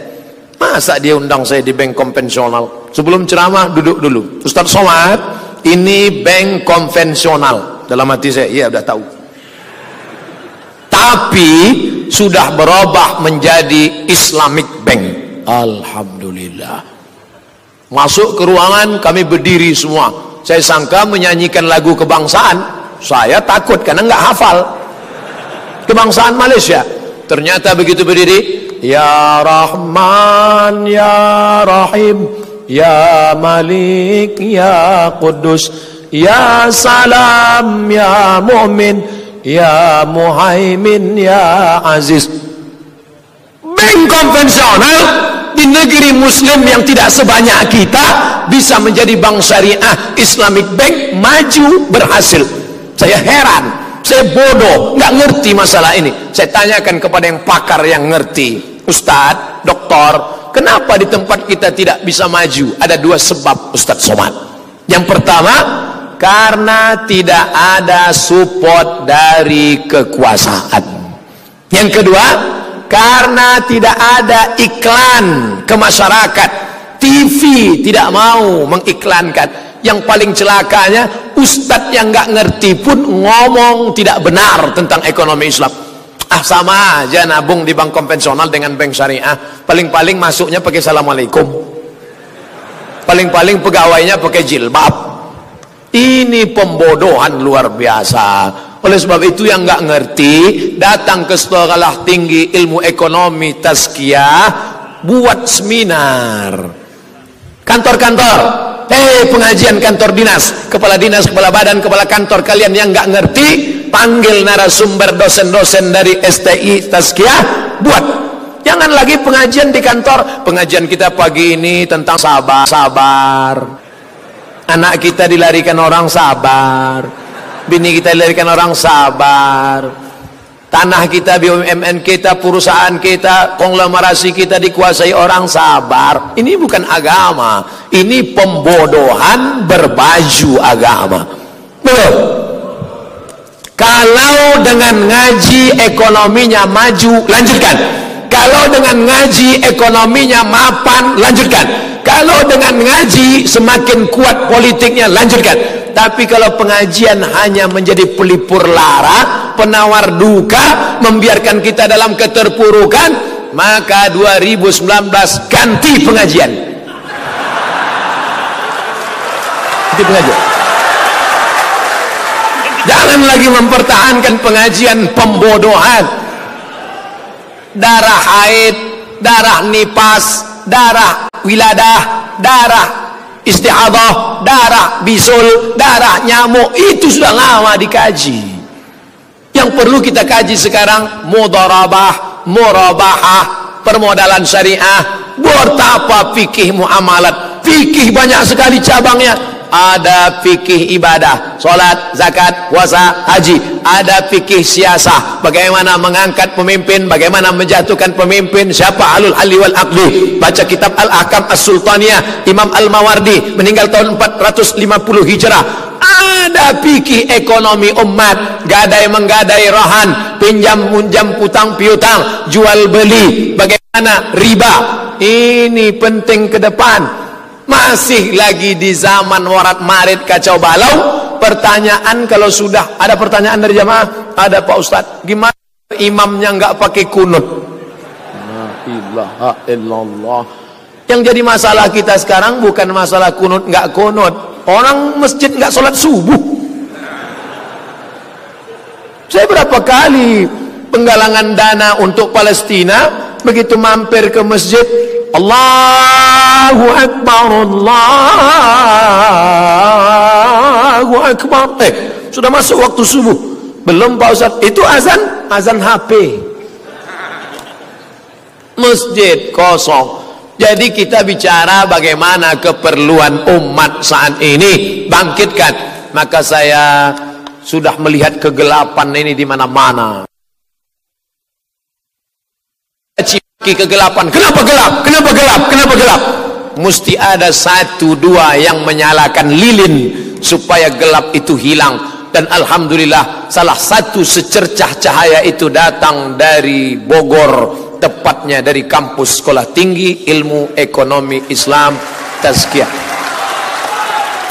masa dia undang saya di bank konvensional sebelum ceramah duduk dulu Ustaz Somad ini bank konvensional dalam hati saya iya udah tahu tapi sudah berubah menjadi Islamic Bank Alhamdulillah Masuk ke ruangan kami berdiri semua. Saya sangka menyanyikan lagu kebangsaan. Saya takut karena nggak hafal. Kebangsaan Malaysia. Ternyata begitu berdiri, Ya Rahman, Ya Rahim, Ya Malik, Ya Kudus, Ya Salam, Ya Mu'min, Ya Muhaimin, Ya Aziz. Bank konvensional di negeri muslim yang tidak sebanyak kita bisa menjadi bank syariah Islamic Bank maju berhasil. Saya heran saya bodoh nggak ngerti masalah ini. Saya tanyakan kepada yang pakar yang ngerti Ustadz, doktor kenapa di tempat kita tidak bisa maju? Ada dua sebab Ustadz Somad. Yang pertama karena tidak ada support dari kekuasaan. Yang kedua karena tidak ada iklan ke masyarakat. TV tidak mau mengiklankan. Yang paling celakanya ustadz yang nggak ngerti pun ngomong tidak benar tentang ekonomi Islam ah sama aja nabung di bank konvensional dengan bank syariah. Paling-paling masuknya pakai assalamualaikum. Paling-paling pegawainya pakai jilbab. Ini pembodohan luar biasa. Oleh sebab itu yang nggak ngerti datang ke sekolah tinggi ilmu ekonomi tazkiyah buat seminar. Kantor-kantor, eh pengajian kantor dinas, kepala dinas, kepala badan, kepala kantor. Kalian yang nggak ngerti, panggil narasumber dosen-dosen dari STI tazkiyah buat. Jangan lagi pengajian di kantor. Pengajian kita pagi ini tentang sabar, sabar. Anak kita dilarikan orang sabar. Bini kita dilahirkan orang sabar. Tanah kita BUMN kita perusahaan kita konglomerasi kita dikuasai orang sabar. Ini bukan agama. Ini pembodohan berbaju agama. Betul kalau dengan ngaji ekonominya maju lanjutkan. Kalau dengan ngaji ekonominya mapan lanjutkan. Kalau dengan ngaji semakin kuat politiknya lanjutkan. Tapi kalau pengajian hanya menjadi pelipur lara penawar duka membiarkan kita dalam keterpurukan maka 2019 ganti pengajian. Ganti pengajian jangan lagi mempertahankan pengajian pembodohan darah haid darah nipas darah wiladah darah istihadah, darah bisul, darah nyamuk itu sudah lama dikaji. Yang perlu kita kaji sekarang mudarabah, murabahah, permodalan syariah, betapa fikih muamalat. Fikih banyak sekali cabangnya ada fikih ibadah solat, zakat, puasa, haji. Ada fikih siasah. Bagaimana mengangkat pemimpin bagaimana menjatuhkan pemimpin siapa alul ali wal aqli baca kitab al-ahkam as-sultaniyah Imam al-Mawardi meninggal tahun 450 hijrah. Ada fikih ekonomi umat gadai menggadai rohan pinjam munjam putang piutang jual beli. Bagaimana riba? Ini penting ke depan masih lagi di zaman warat marit kacau balau. Pertanyaan kalau sudah ada pertanyaan dari jamaah? Ada Pak Ustadz. Gimana imamnya nggak pakai kunut? Ilaha illallah yang jadi masalah kita sekarang bukan masalah kunut nggak kunut. Orang masjid nggak sholat subuh. Saya berapa kali penggalangan dana untuk Palestina begitu mampir ke masjid Allahu Akbar Allahu Akbar. Eh sudah masuk waktu subuh. Belum Pak Ustaz. Itu azan azan HP masjid kosong. Jadi kita bicara bagaimana keperluan umat saat ini. Bangkitkan. Maka saya sudah melihat kegelapan ini di mana-mana kegelapan. Kenapa gelap? Kenapa gelap? Kenapa gelap? Mesti ada satu dua yang menyalakan lilin supaya gelap itu hilang. Dan Alhamdulillah salah satu secercah cahaya itu datang dari Bogor, tepatnya dari kampus sekolah tinggi ilmu ekonomi Islam Tazkiyah.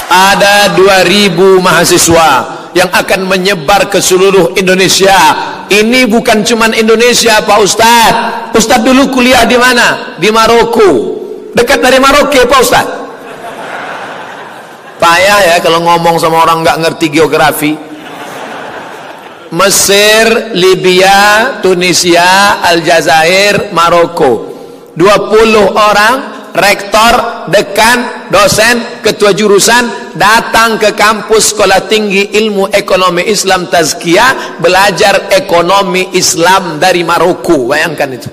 Ada 2000 mahasiswa yang akan menyebar ke seluruh Indonesia. Ini bukan cuma Indonesia, Pak Ustadz. Ustadz dulu kuliah di mana? Di Maroko. Dekat dari Maroko, Pak Ustadz. payah ya kalau ngomong sama orang nggak ngerti geografi Mesir, Libya, Tunisia, Aljazair, Maroko 20 orang rektor, dekan, dosen, ketua jurusan datang ke kampus sekolah tinggi ilmu ekonomi Islam Tazkiyah belajar ekonomi Islam dari Maroko. Bayangkan itu.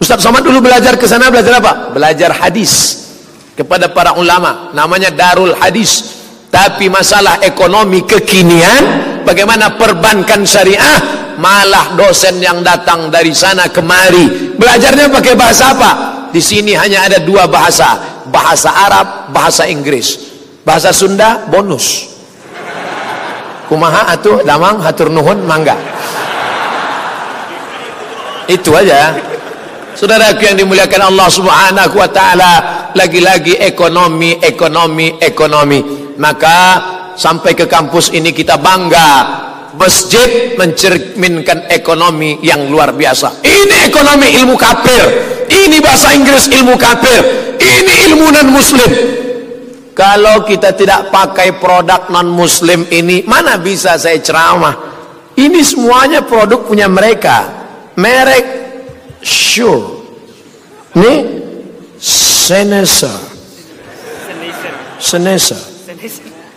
Ustaz Somad dulu belajar ke sana belajar apa? belajar hadis kepada para ulama. Namanya Darul Hadis. Tapi masalah ekonomi kekinian bagaimana perbankan syariah? Malah dosen yang datang dari sana kemari. Belajarnya pakai bahasa apa? Di sini hanya ada dua bahasa. Bahasa Arab bahasa Inggris. Bahasa Sunda bonus. Kumaha atuh damang hatur nuhun mangga. Itu aja. Saudaraku yang dimuliakan Allah subhanahu wa ta'ala lagi-lagi ekonomi ekonomi ekonomi. Maka sampai ke kampus ini kita bangga masjid mencerminkan ekonomi yang luar biasa. Ini ekonomi ilmu kafir. Ini bahasa Inggris ilmu kafir. Ini ilmu non muslim kalau kita tidak pakai produk non muslim ini mana bisa saya ceramah? Ini semuanya produk punya mereka. Merek sure ini Seneser. Seneser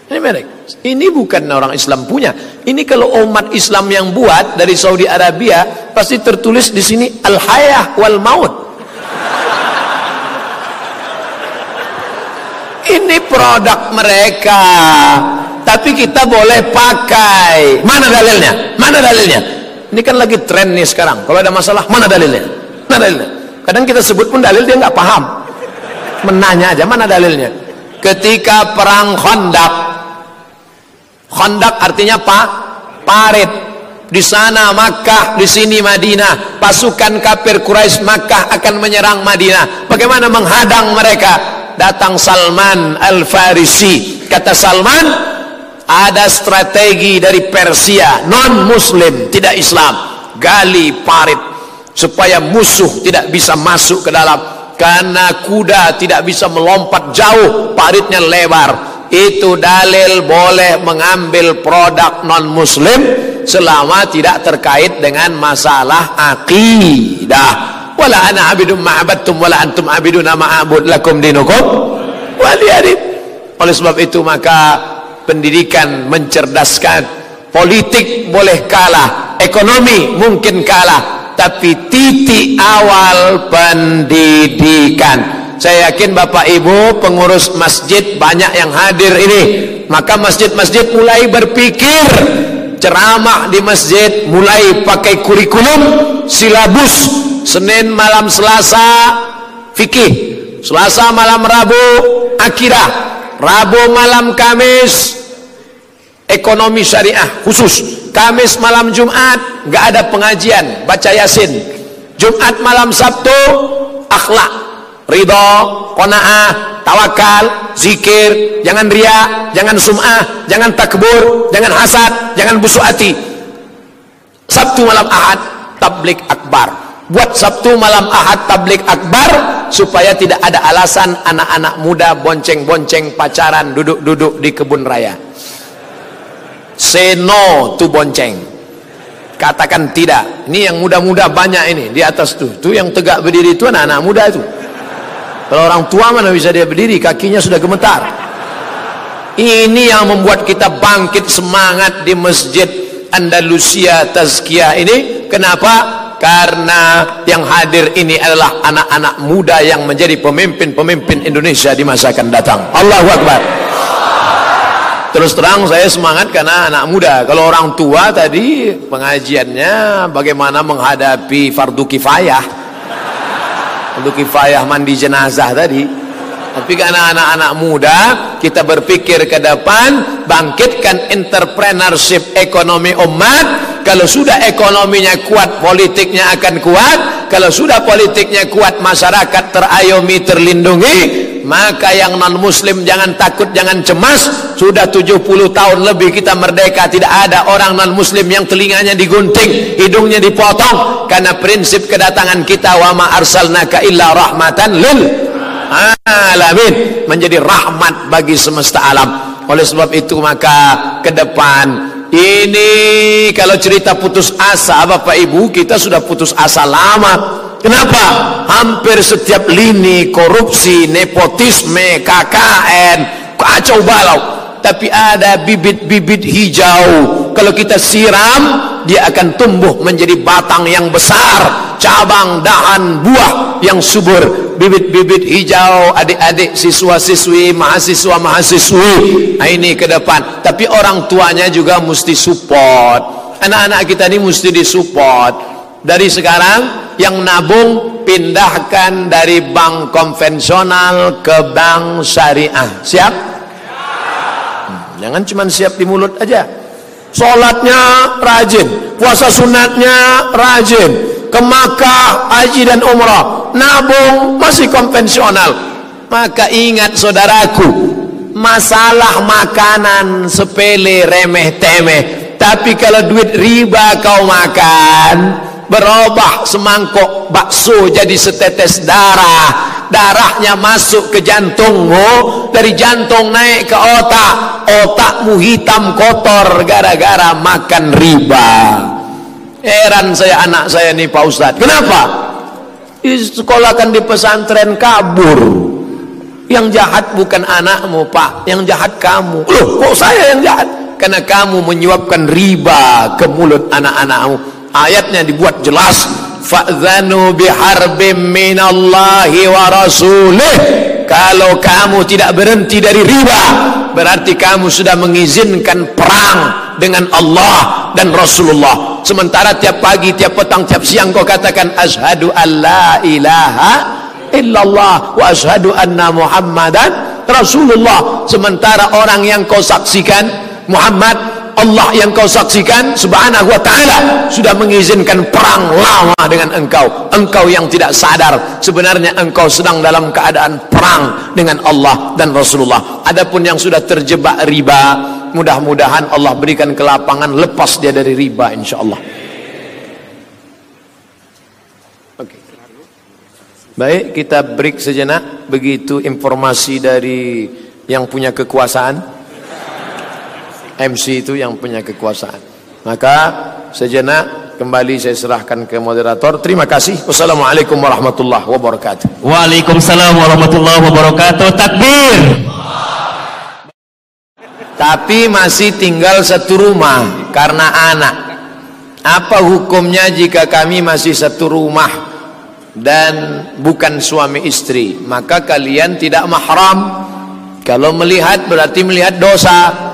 ini merek ini bukan orang Islam punya. Ini kalau umat Islam yang buat dari Saudi Arabia pasti tertulis di sini al-hayah wal maut. Ini produk mereka. Tapi kita boleh pakai. Mana dalilnya? Mana dalilnya? Ini kan lagi tren nih sekarang. Kalau ada masalah mana dalilnya? Mana dalilnya? Kadang kita sebut pun dalil dia nggak paham. Menanya aja mana dalilnya? Ketika perang Khandaq Khandaq artinya apa parit di sana Makkah, di sini Madinah. Pasukan kafir Quraisy Makkah akan menyerang Madinah. Bagaimana menghadang mereka? datang Salman Al-Farisi kata Salman ada strategi dari Persia non muslim tidak Islam gali parit supaya musuh tidak bisa masuk ke dalam karena kuda tidak bisa melompat jauh paritnya lebar itu dalil boleh mengambil produk non muslim selama tidak terkait dengan masalah akidah. Wala ana abidum ma'abadtum wala antum abiduna ma'abud lakum dinukum. Waliyadid oleh sebab itu maka pendidikan mencerdaskan. Politik boleh kalah ekonomi mungkin kalah tapi titik awal pendidikan saya yakin bapak ibu pengurus masjid banyak yang hadir ini. Maka masjid-masjid mulai berpikir ceramah di masjid mulai pakai kurikulum silabus Senin malam Selasa fikih Selasa malam Rabu akidah Rabu malam Kamis ekonomi syariah khusus Kamis malam Jumat nggak ada pengajian baca Yasin Jumat malam Sabtu akhlak ridho kona'ah tawakal zikir jangan ria jangan sum'ah jangan takbur jangan hasad jangan busuk hati. Sabtu malam Ahad tablik akbar. Buat Sabtu malam Ahad tablik akbar supaya tidak ada alasan anak-anak muda bonceng-bonceng pacaran duduk-duduk di kebun raya. Say no to bonceng. Katakan tidak. Ini yang muda-muda banyak ini di atas tuh tuh yang tegak berdiri itu anak-anak muda itu kalau orang tua mana bisa dia berdiri? Kakinya sudah gemetar. Ini yang membuat kita bangkit semangat di masjid Andalusia Tazkiyah ini. Kenapa? Karena yang hadir ini adalah anak-anak muda yang menjadi pemimpin-pemimpin Indonesia di masa akan datang. Allahu Akbar. Terus terang saya semangat karena anak muda. Kalau orang tua tadi pengajiannya bagaimana menghadapi fardu kifayah fardu kifayah mandi jenazah tadi. Tapi karena anak-anak muda kita berpikir ke depan bangkitkan entrepreneurship ekonomi umat. Kalau sudah ekonominya kuat politiknya akan kuat. Kalau sudah politiknya kuat masyarakat terayomi terlindungi maka yang non muslim jangan takut jangan cemas. Sudah 70 tahun lebih kita merdeka. Tidak ada orang non muslim yang telinganya digunting hidungnya dipotong. Karena prinsip kedatangan kita wa ma arsalnaka illa rahmatan lil alamin menjadi rahmat bagi semesta alam. Oleh sebab itu maka ke depan ini kalau cerita putus asa Bapak Ibu kita sudah putus asa lama. Kenapa? Hampir setiap lini korupsi nepotisme KKN kacau balau tapi ada bibit-bibit hijau kalau kita siram dia akan tumbuh menjadi batang yang besar cabang dahan buah yang subur. Bibit-bibit hijau adik-adik siswa-siswi mahasiswa-mahasiswi nah, ini ke depan. Tapi orang tuanya juga mesti support. Anak-anak kita ini mesti disupport. Dari sekarang yang nabung pindahkan dari bank konvensional ke bank syariah. Siap? Jangan cuma siap di mulut aja. Sholatnya rajin, puasa sunatnya rajin, ke Makkah, haji dan umrah, nabung masih konvensional. Maka ingat saudaraku, masalah makanan sepele remeh temeh. Tapi kalau duit riba kau makan, berubah semangkok bakso jadi setetes darah darahnya masuk ke jantungmu dari jantung naik ke otak. Otakmu hitam kotor gara-gara makan riba. Heran saya anak saya nih Pak Ustadz kenapa? Sekolahkan di pesantren kabur. Yang jahat bukan anakmu Pak. Yang jahat kamu. Loh kok saya yang jahat? Karena kamu menyuapkan riba ke mulut anak-anakmu. Ayatnya dibuat jelas fa'zanu biharbim minallahi wa rasulih. Kalau kamu tidak berhenti dari riba berarti kamu sudah mengizinkan perang dengan Allah dan Rasulullah. Sementara tiap pagi, tiap petang, tiap siang kau katakan ashadu an la ilaha illallah wa ashadu anna muhammadan Rasulullah. Sementara orang yang kau saksikan Muhammad Allah yang kau saksikan subhanahu wa ta'ala sudah mengizinkan perang lama dengan engkau. Engkau yang tidak sadar sebenarnya engkau sedang dalam keadaan perang dengan Allah dan Rasulullah. Adapun yang sudah terjebak riba mudah-mudahan Allah berikan kelapangan lepas dia dari riba insyaAllah. Okay. baik kita break sejenak. Begitu informasi dari yang punya kekuasaan MC itu yang punya kekuasaan. Maka sejenak kembali saya serahkan ke moderator. Terima kasih. Wassalamualaikum warahmatullahi wabarakatuh. Waalaikumsalam warahmatullahi wabarakatuh. Takbir! Tapi masih tinggal satu rumah karena anak. Apa hukumnya jika kami masih satu rumah dan bukan suami istri? Maka kalian tidak mahram. Kalau melihat berarti melihat dosa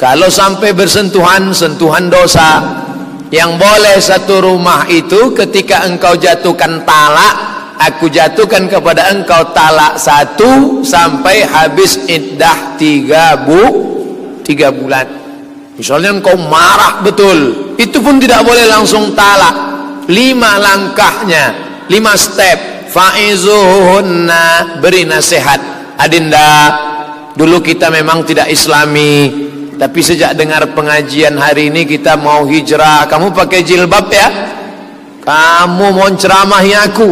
kalau sampai bersentuhan sentuhan dosa. Yang boleh satu rumah itu ketika engkau jatuhkan talak aku jatuhkan kepada engkau talak satu sampai habis iddah tiga bu tiga bulan. Misalnya engkau marah betul itu pun tidak boleh langsung talak. Lima langkahnya lima step. Faizuhunna beri nasihat. Adinda dulu kita memang tidak islami tapi sejak dengar pengajian hari ini kita mau hijrah. Kamu pakai jilbab ya. Kamu mau ceramahi aku.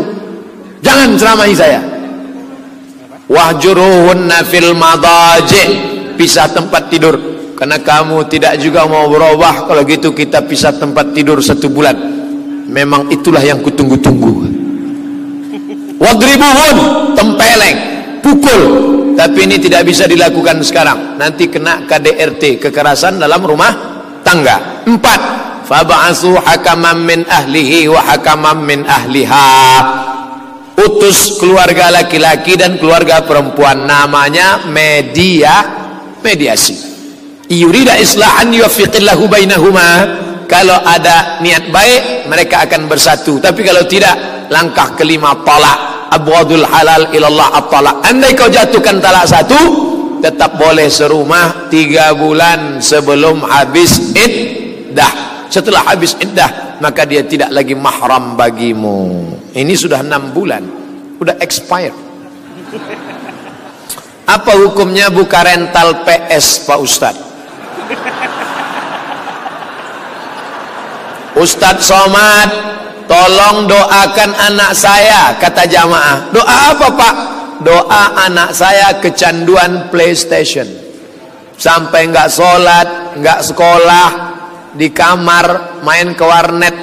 Jangan ceramahi saya. Wahjuruhunna fil madaji. Pisah tempat tidur. Karena kamu tidak juga mau berubah. Kalau gitu kita pisah tempat tidur satu bulan. Memang itulah yang kutunggu-tunggu. Wadribuhun tempeleng pukul tapi ini tidak bisa dilakukan sekarang. Nanti kena KDRT kekerasan dalam rumah tangga. Empat faba'asu hakaman min ahlihi wa hakaman min ahliha. Utus keluarga laki-laki dan keluarga perempuan. Namanya media mediasi. Yurida islahan yufiqillahu bainahuma. Kalau ada niat baik mereka akan bersatu. Tapi kalau tidak langkah kelima tolak abwadul halal ilallah at-talak. Andai kau jatuhkan talak satu tetap boleh serumah tiga bulan sebelum habis iddah. Setelah habis iddah maka dia tidak lagi mahram bagimu. Ini sudah enam bulan. Sudah expired apa hukumnya buka rental PS Pak Ustadz? Ustadz Somad tolong doakan anak saya kata jamaah doa apa pak doa anak saya kecanduan PlayStation. Sampai nggak sholat, nggak sekolah, di kamar main ke warnet.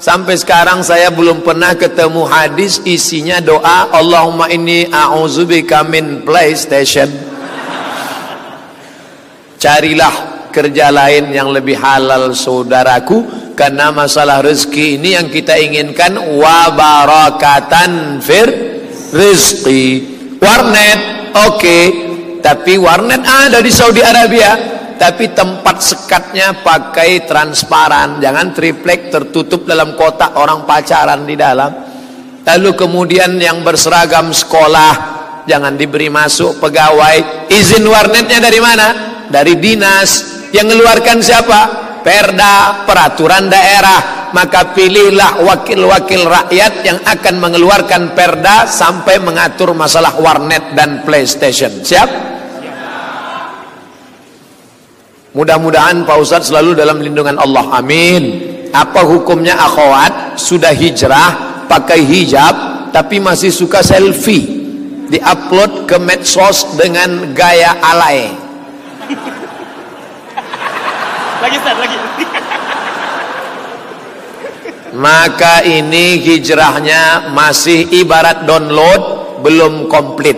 Sampai sekarang saya belum pernah ketemu hadis isinya doa Allahumma inni a'udzubika min PlayStation. Carilah kerja lain yang lebih halal saudaraku karena masalah rezeki ini yang kita inginkan wa barakatan fir rizqi. Warnet oke okay. tapi warnet ada di Saudi Arabia tapi tempat sekatnya pakai transparan jangan triplek tertutup dalam kotak orang pacaran di dalam. Lalu kemudian yang berseragam sekolah jangan diberi masuk pegawai. Izin warnetnya dari mana? Dari dinas yang mengeluarkan siapa? Perda peraturan daerah. Maka pilihlah wakil-wakil rakyat yang akan mengeluarkan perda sampai mengatur masalah warnet dan playstation. Siap? mudah-mudahan Pak Ustadz selalu dalam lindungan Allah. Amin. Apa hukumnya akhwat? Sudah hijrah pakai hijab tapi masih suka selfie. Diupload ke medsos dengan gaya alay lagi Ustaz, lagi. maka ini hijrahnya masih ibarat download belum komplit.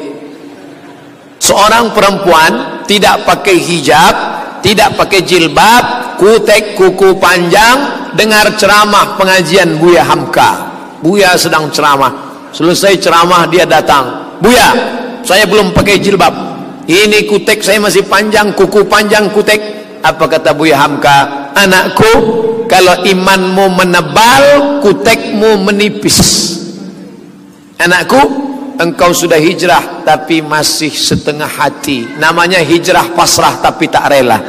Seorang perempuan tidak pakai hijab tidak pakai jilbab kutek kuku panjang dengar ceramah pengajian Buya Hamka. Buya sedang ceramah. Selesai ceramah dia datang. Buya saya belum pakai jilbab. Ini kutek saya masih panjang kuku panjang kutek apa kata Buya Hamka anakku kalau imanmu menebal kutekmu menipis. Anakku engkau sudah hijrah tapi masih setengah hati. Namanya hijrah pasrah tapi tak rela.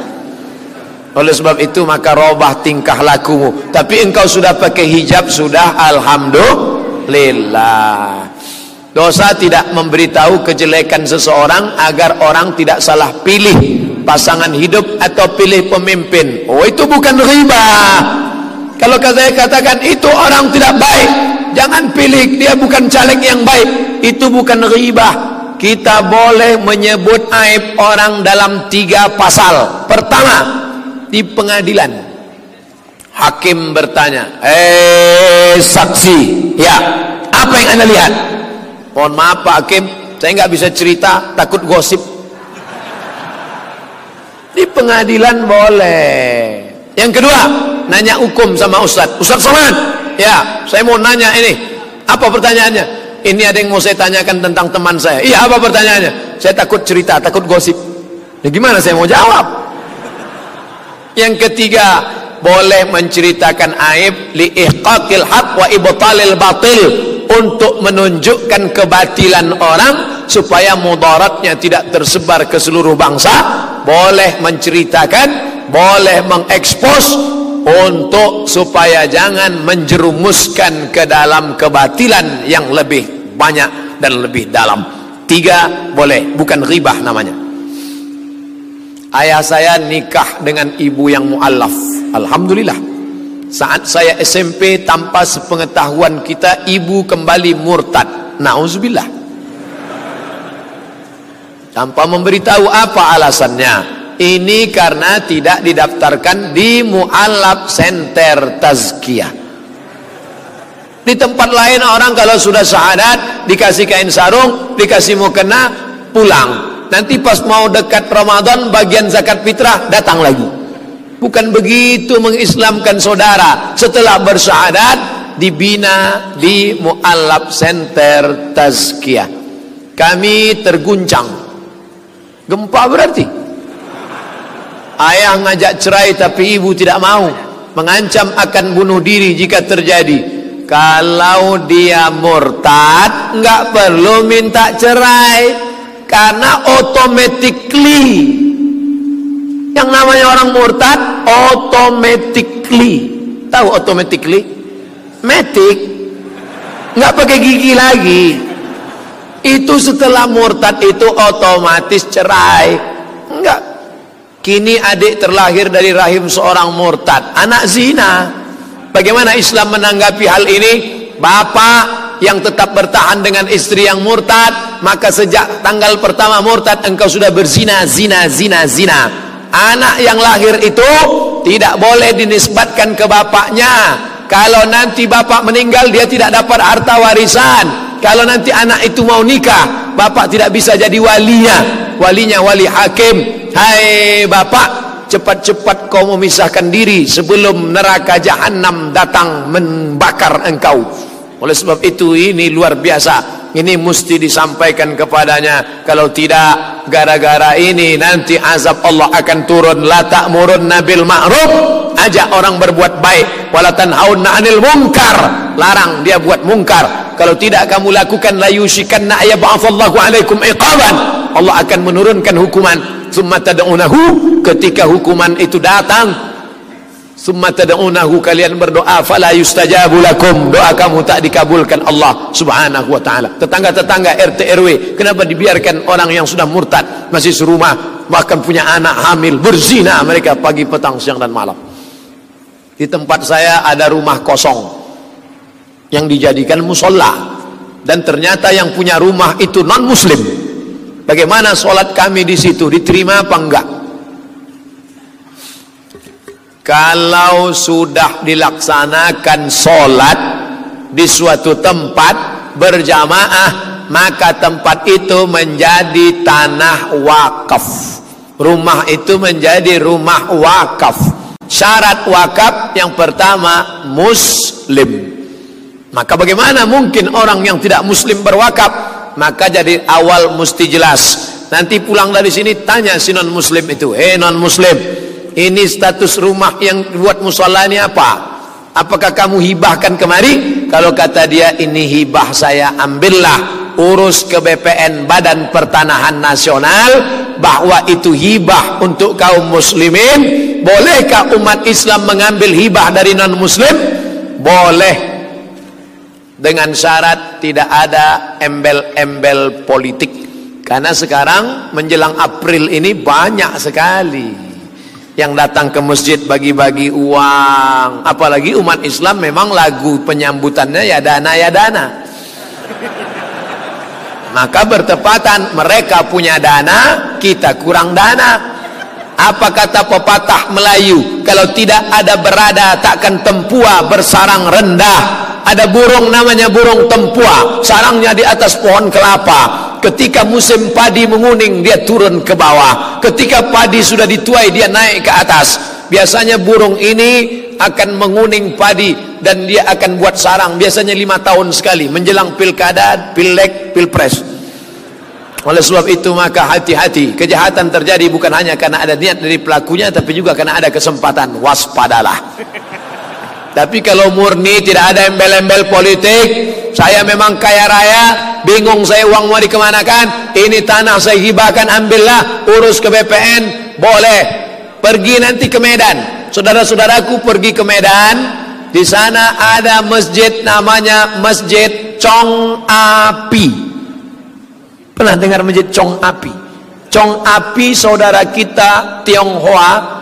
Oleh sebab itu maka robah tingkah lakumu. Tapi engkau sudah pakai hijab sudah alhamdulillah. Dosa tidak memberitahu kejelekan seseorang agar orang tidak salah pilih pasangan hidup atau pilih pemimpin. Oh itu bukan riba. Kalau saya katakan itu orang tidak baik. Jangan pilih dia bukan caleg yang baik. Itu bukan riba. Kita boleh menyebut aib orang dalam tiga pasal. Pertama di pengadilan. Hakim bertanya eh saksi ya apa yang anda lihat? Mohon maaf pak hakim saya nggak bisa cerita takut gosip di pengadilan boleh. Yang kedua, nanya hukum sama Ustaz. Ustaz Somad, ya, saya mau nanya ini. Apa pertanyaannya? Ini ada yang mau saya tanyakan tentang teman saya. Iya, apa pertanyaannya? Saya takut cerita, takut gosip. Ya gimana saya mau jawab? Yang ketiga, boleh menceritakan aib li ihqaqil haq wa ibtalil batil untuk menunjukkan kebatilan orang supaya mudaratnya tidak tersebar ke seluruh bangsa boleh menceritakan boleh mengekspos untuk supaya jangan menjerumuskan ke dalam kebatilan yang lebih banyak dan lebih dalam. Tiga boleh bukan ribah namanya. Ayah saya nikah dengan ibu yang mu'allaf. Alhamdulillah saat saya SMP tanpa sepengetahuan kita ibu kembali murtad. Na'udzubillah tanpa memberitahu apa alasannya. Ini karena tidak didaftarkan di mu'alab center tazkiyah. Di tempat lain orang kalau sudah syahadat dikasih kain sarung dikasih mukena pulang. Nanti pas mau dekat Ramadan bagian zakat fitrah datang lagi bukan begitu mengislamkan saudara setelah bersyahadat dibina di mu'alab center tazkiyah kami terguncang Gempa berarti. Ayah ngajak cerai tapi ibu tidak mau. Mengancam akan bunuh diri jika terjadi. Kalau dia murtad, nggak perlu minta cerai. Karena automatically yang namanya orang murtad automatically. Tahu automatically? Matic. Nggak pakai gigi lagi. Itu setelah murtad itu otomatis cerai. Enggak kini adik terlahir dari rahim seorang murtad. Anak zina. Bagaimana Islam menanggapi hal ini? Bapak yang tetap bertahan dengan istri yang murtad maka sejak tanggal pertama murtad engkau sudah berzina zina zina zina anak yang lahir itu tidak boleh dinisbatkan ke bapaknya. Kalau nanti bapak meninggal dia tidak dapat harta warisan. Kalau nanti anak itu mau nikah bapak tidak bisa jadi walinya. Walinya wali hakim. Hai bapak cepat-cepat kau memisahkan diri sebelum neraka jahanam datang membakar engkau oleh sebab itu ini luar biasa. Ini mesti disampaikan kepadanya. Kalau tidak gara-gara ini nanti azab Allah akan turun. La ta'murun nabil ma'ruf. Ajak orang berbuat baik. Wala tanhauna 'anil munkar. Larang dia buat mungkar kalau tidak kamu lakukan la yushikanna ayab'athallahu 'alaikum iqaban. Allah akan menurunkan hukuman. Summa tad'unahu. Ketika hukuman itu datang summa tad'unahu kalian berdoa fala yustajabu lakum. Doa kamu tak dikabulkan Allah Subhanahu wa taala. Tetangga-tetangga RT RW kenapa dibiarkan orang yang sudah murtad masih serumah bahkan punya anak hamil berzina mereka pagi petang siang dan malam? Di tempat saya ada rumah kosong yang dijadikan musola. Dan ternyata yang punya rumah itu non muslim Bagaimana solat kami di situ? Diterima apa enggak? Kalau sudah dilaksanakan solat di suatu tempat berjamaah maka tempat itu menjadi tanah wakaf. Rumah itu menjadi rumah wakaf. Syarat wakaf yang pertama muslim. Maka bagaimana mungkin orang yang tidak muslim berwakaf? maka jadi awal mesti jelas nanti pulang dari sini tanya si non muslim itu eh non muslim ini status rumah yang buat musola ini apa? Apakah kamu hibahkan kemari? Kalau kata dia ini hibah saya ambillah urus ke BPN Badan Pertanahan Nasional bahwa itu hibah untuk kaum muslimin. Bolehkah umat Islam mengambil hibah dari non muslim boleh. Dengan syarat tidak ada embel-embel politik. Karena sekarang menjelang April ini banyak sekali yang datang ke masjid bagi-bagi uang. Apalagi umat Islam memang lagu penyambutannya ya dana ya dana. Maka bertepatan mereka punya dana kita kurang dana apa kata pepatah Melayu? Kalau tidak ada berada takkan tempua bersarang rendah. Ada burung namanya burung tempua. Sarangnya di atas pohon kelapa. Ketika musim padi menguning dia turun ke bawah. Ketika padi sudah dituai dia naik ke atas. Biasanya burung ini akan menguning padi dan dia akan buat sarang. Biasanya lima tahun sekali menjelang pilkada, pilek, pilpres oleh sebab itu maka hati-hati kejahatan terjadi bukan hanya karena ada niat dari pelakunya tapi juga karena ada kesempatan waspadalah tapi kalau murni tidak ada embel-embel politik, saya memang kaya raya, bingung saya uang mau dikemanakan, ini tanah saya hibahkan ambillah, urus ke BPN, boleh. Pergi nanti ke Medan. Saudara-saudaraku pergi ke Medan, di sana ada masjid namanya Masjid Chong Api. Pernah dengar masjid Chong Api? Chong Api saudara kita Tionghoa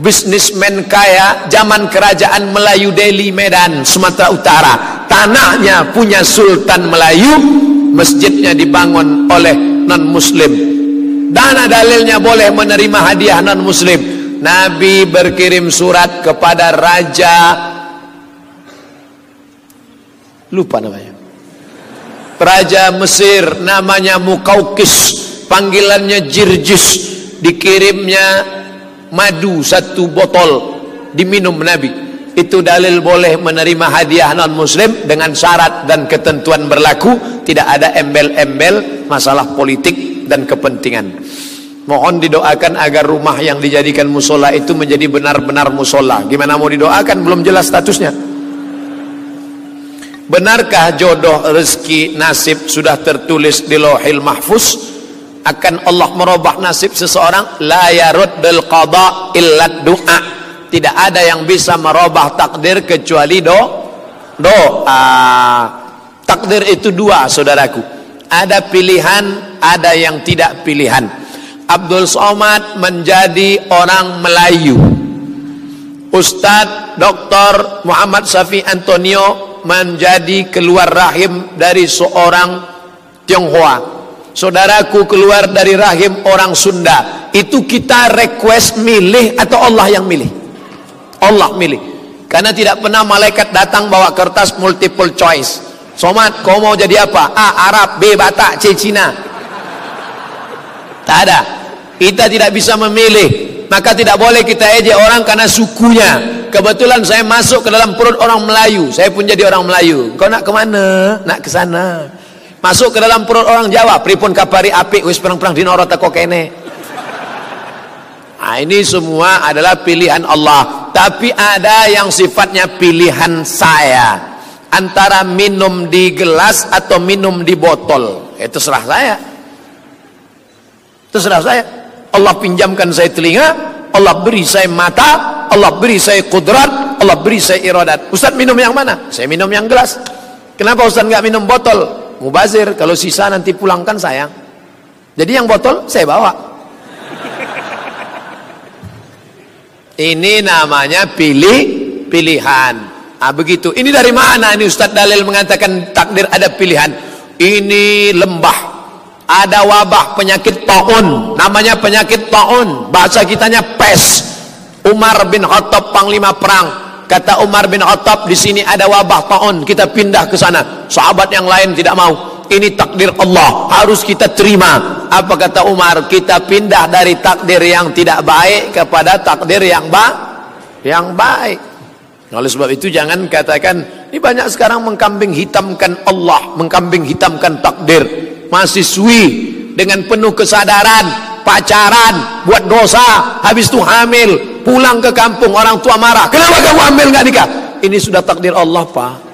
bisnismen kaya zaman kerajaan Melayu Delhi Medan Sumatera Utara. Tanahnya punya Sultan Melayu masjidnya dibangun oleh non muslim dana dalilnya boleh menerima hadiah non muslim Nabi berkirim surat kepada raja lupa namanya raja Mesir namanya Mukaukis panggilannya Jirjis dikirimnya madu satu botol diminum Nabi. Itu dalil boleh menerima hadiah non muslim dengan syarat dan ketentuan berlaku tidak ada embel-embel masalah politik dan kepentingan. Mohon didoakan agar rumah yang dijadikan musola itu menjadi benar-benar musola. Gimana mau didoakan? Belum jelas statusnya benarkah jodoh rezeki nasib sudah tertulis di lohil mahfuz? Akan Allah merubah nasib seseorang? La yaruddul qada illa du'a. Tidak ada yang bisa merubah takdir kecuali do doa. Takdir itu dua saudaraku. Ada pilihan ada yang tidak pilihan. Abdul Somad menjadi orang Melayu. Ustadz Dr. Muhammad Safi Antonio menjadi keluar rahim dari seorang Tionghoa. Saudaraku keluar dari rahim orang Sunda. Itu kita request milih atau Allah yang milih? Allah milih. Karena tidak pernah malaikat datang bawa kertas multiple choice. Somat, kau mau jadi apa? A. Arab, B. Batak, C. Cina. Tak ada. Kita tidak bisa memilih. Maka tidak boleh kita ejek orang karena sukunya. Kebetulan saya masuk ke dalam perut orang Melayu. Saya pun jadi orang Melayu. Kau nak ke mana? Nak ke sana. Masuk ke dalam perut orang Jawa. Pripun kapari api. Wis perang-perang di norot kok kene. Nah, ini semua adalah pilihan Allah. Tapi ada yang sifatnya pilihan saya. Antara minum di gelas atau minum di botol. Itu serah saya. Itu serah saya. Allah pinjamkan saya telinga, Allah beri saya mata, Allah beri saya kudrat, Allah beri saya iradat. Ustaz minum yang mana? Saya minum yang gelas. Kenapa Ustaz nggak minum botol? Mubazir, kalau sisa nanti pulangkan sayang. Jadi yang botol saya bawa. Ini namanya pilih pilihan. Ah begitu. Ini dari mana ini Ustaz Dalil mengatakan takdir ada pilihan? Ini lembah ada wabah penyakit taun. Namanya penyakit taun. Bahasa kitanya pes. Umar bin Khattab panglima perang. Kata Umar bin Khattab di sini ada wabah taun. Kita pindah ke sana. Sahabat yang lain tidak mau. Ini takdir Allah. Harus kita terima. Apa kata Umar? Kita pindah dari takdir yang tidak baik kepada takdir yang baik yang baik. Oleh sebab itu jangan katakan ini banyak sekarang mengkambing hitamkan Allah mengkambing hitamkan takdir mahasiswi dengan penuh kesadaran pacaran buat dosa habis itu hamil pulang ke kampung orang tua marah kenapa kamu hamil nggak nikah? Ini sudah takdir Allah pak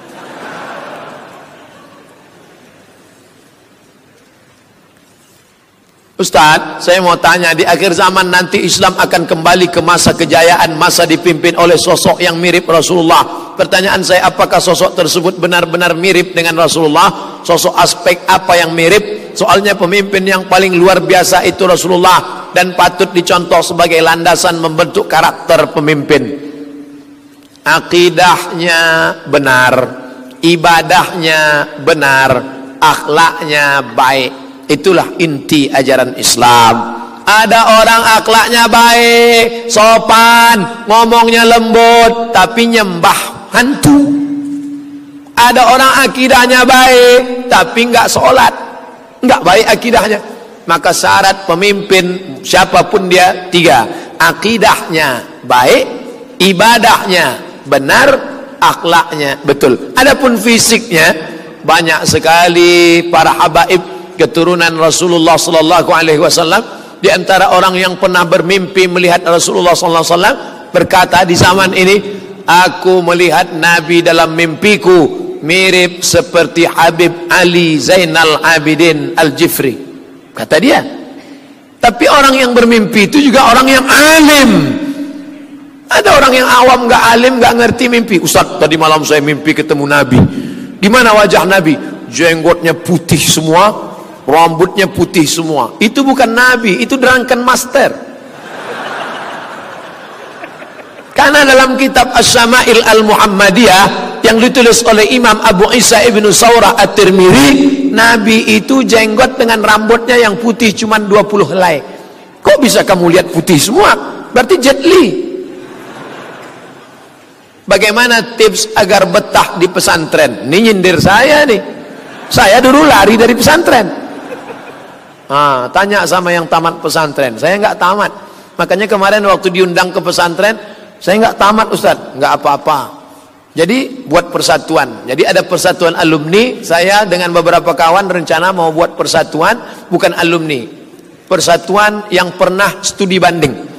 Ustaz, saya mau tanya di akhir zaman nanti Islam akan kembali ke masa kejayaan, masa dipimpin oleh sosok yang mirip Rasulullah. Pertanyaan saya, apakah sosok tersebut benar-benar mirip dengan Rasulullah? Sosok aspek apa yang mirip? Soalnya pemimpin yang paling luar biasa itu Rasulullah dan patut dicontoh sebagai landasan membentuk karakter pemimpin. Akidahnya benar, ibadahnya benar, akhlaknya baik Itulah inti ajaran Islam. Ada orang akhlaknya baik, sopan, ngomongnya lembut, tapi nyembah hantu. Ada orang akidahnya baik, tapi enggak sholat, enggak baik akidahnya. Maka syarat pemimpin siapa pun dia tiga, akidahnya baik, ibadahnya benar, akhlaknya betul. Adapun fisiknya banyak sekali para habaib keturunan Rasulullah sallallahu alaihi wasallam di antara orang yang pernah bermimpi melihat Rasulullah sallallahu alaihi wasallam berkata di zaman ini aku melihat nabi dalam mimpiku mirip seperti Habib Ali Zainal Abidin Al-Jifri. Kata dia. Tapi orang yang bermimpi itu juga orang yang alim. Ada orang yang awam gak alim gak ngerti mimpi. Ustaz tadi malam saya mimpi ketemu nabi. Di mana wajah nabi? Jenggotnya putih semua rambutnya putih semua. Itu bukan nabi itu drunken master. Karena dalam kitab As-Sama'il Al-Muhammadiyah yang ditulis oleh Imam Abu Isa Ibn Saurah At-Tirmidhi nabi itu jenggot dengan rambutnya yang putih cuma 20 helai. Kok bisa kamu lihat putih semua? Berarti jet li. Bagaimana tips agar betah di pesantren? Ini nyindir saya nih. Saya dulu lari dari pesantren Ah, tanya sama yang tamat pesantren. Saya nggak tamat. Makanya kemarin waktu diundang ke pesantren, saya nggak tamat Ustaz, nggak apa-apa. Jadi buat persatuan. Jadi ada persatuan alumni. Saya dengan beberapa kawan rencana mau buat persatuan, bukan alumni. Persatuan yang pernah studi banding.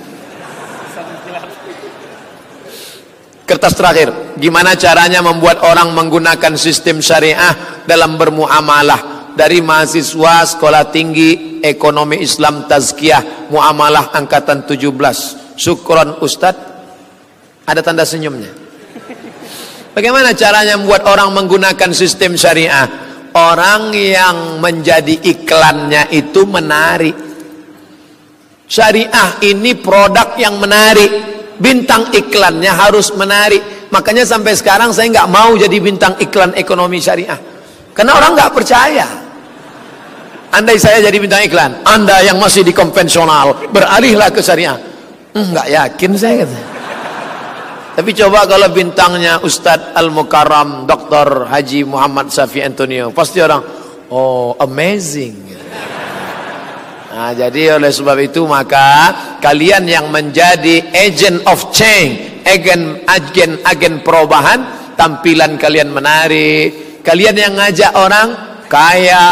Kertas terakhir, gimana caranya membuat orang menggunakan sistem syariah dalam bermuamalah? Dari mahasiswa sekolah tinggi ekonomi Islam Tazkiyah Muamalah angkatan 17 syukron Ustad ada tanda senyumnya? Bagaimana caranya membuat orang menggunakan sistem syariah? Orang yang menjadi iklannya itu menarik. Syariah ini produk yang menarik. Bintang iklannya harus menarik. Makanya sampai sekarang saya nggak mau jadi bintang iklan ekonomi syariah. Karena orang nggak percaya. Andai saya jadi bintang iklan, Anda yang masih di konvensional, beralihlah ke syariah. Enggak yakin saya kata. Tapi coba kalau bintangnya Ustadz Al-Mukarram Dr. Haji Muhammad Safi Antonio, pasti orang, oh amazing. Nah, jadi oleh sebab itu maka kalian yang menjadi agent of change, agen agen agen perubahan, tampilan kalian menarik, kalian yang ngajak orang kaya,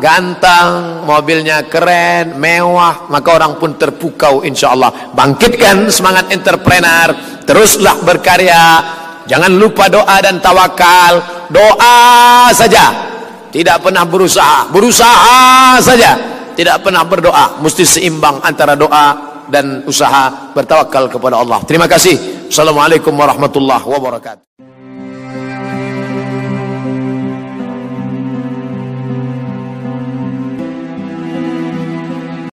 ganteng, mobilnya keren, mewah, maka orang pun terpukau insyaallah. Bangkitkan semangat entrepreneur, teruslah berkarya. Jangan lupa doa dan tawakal. Doa saja. Tidak pernah berusaha, berusaha saja tidak pernah berdoa mesti seimbang antara doa dan usaha bertawakal kepada Allah terima kasih Assalamualaikum warahmatullahi wabarakatuh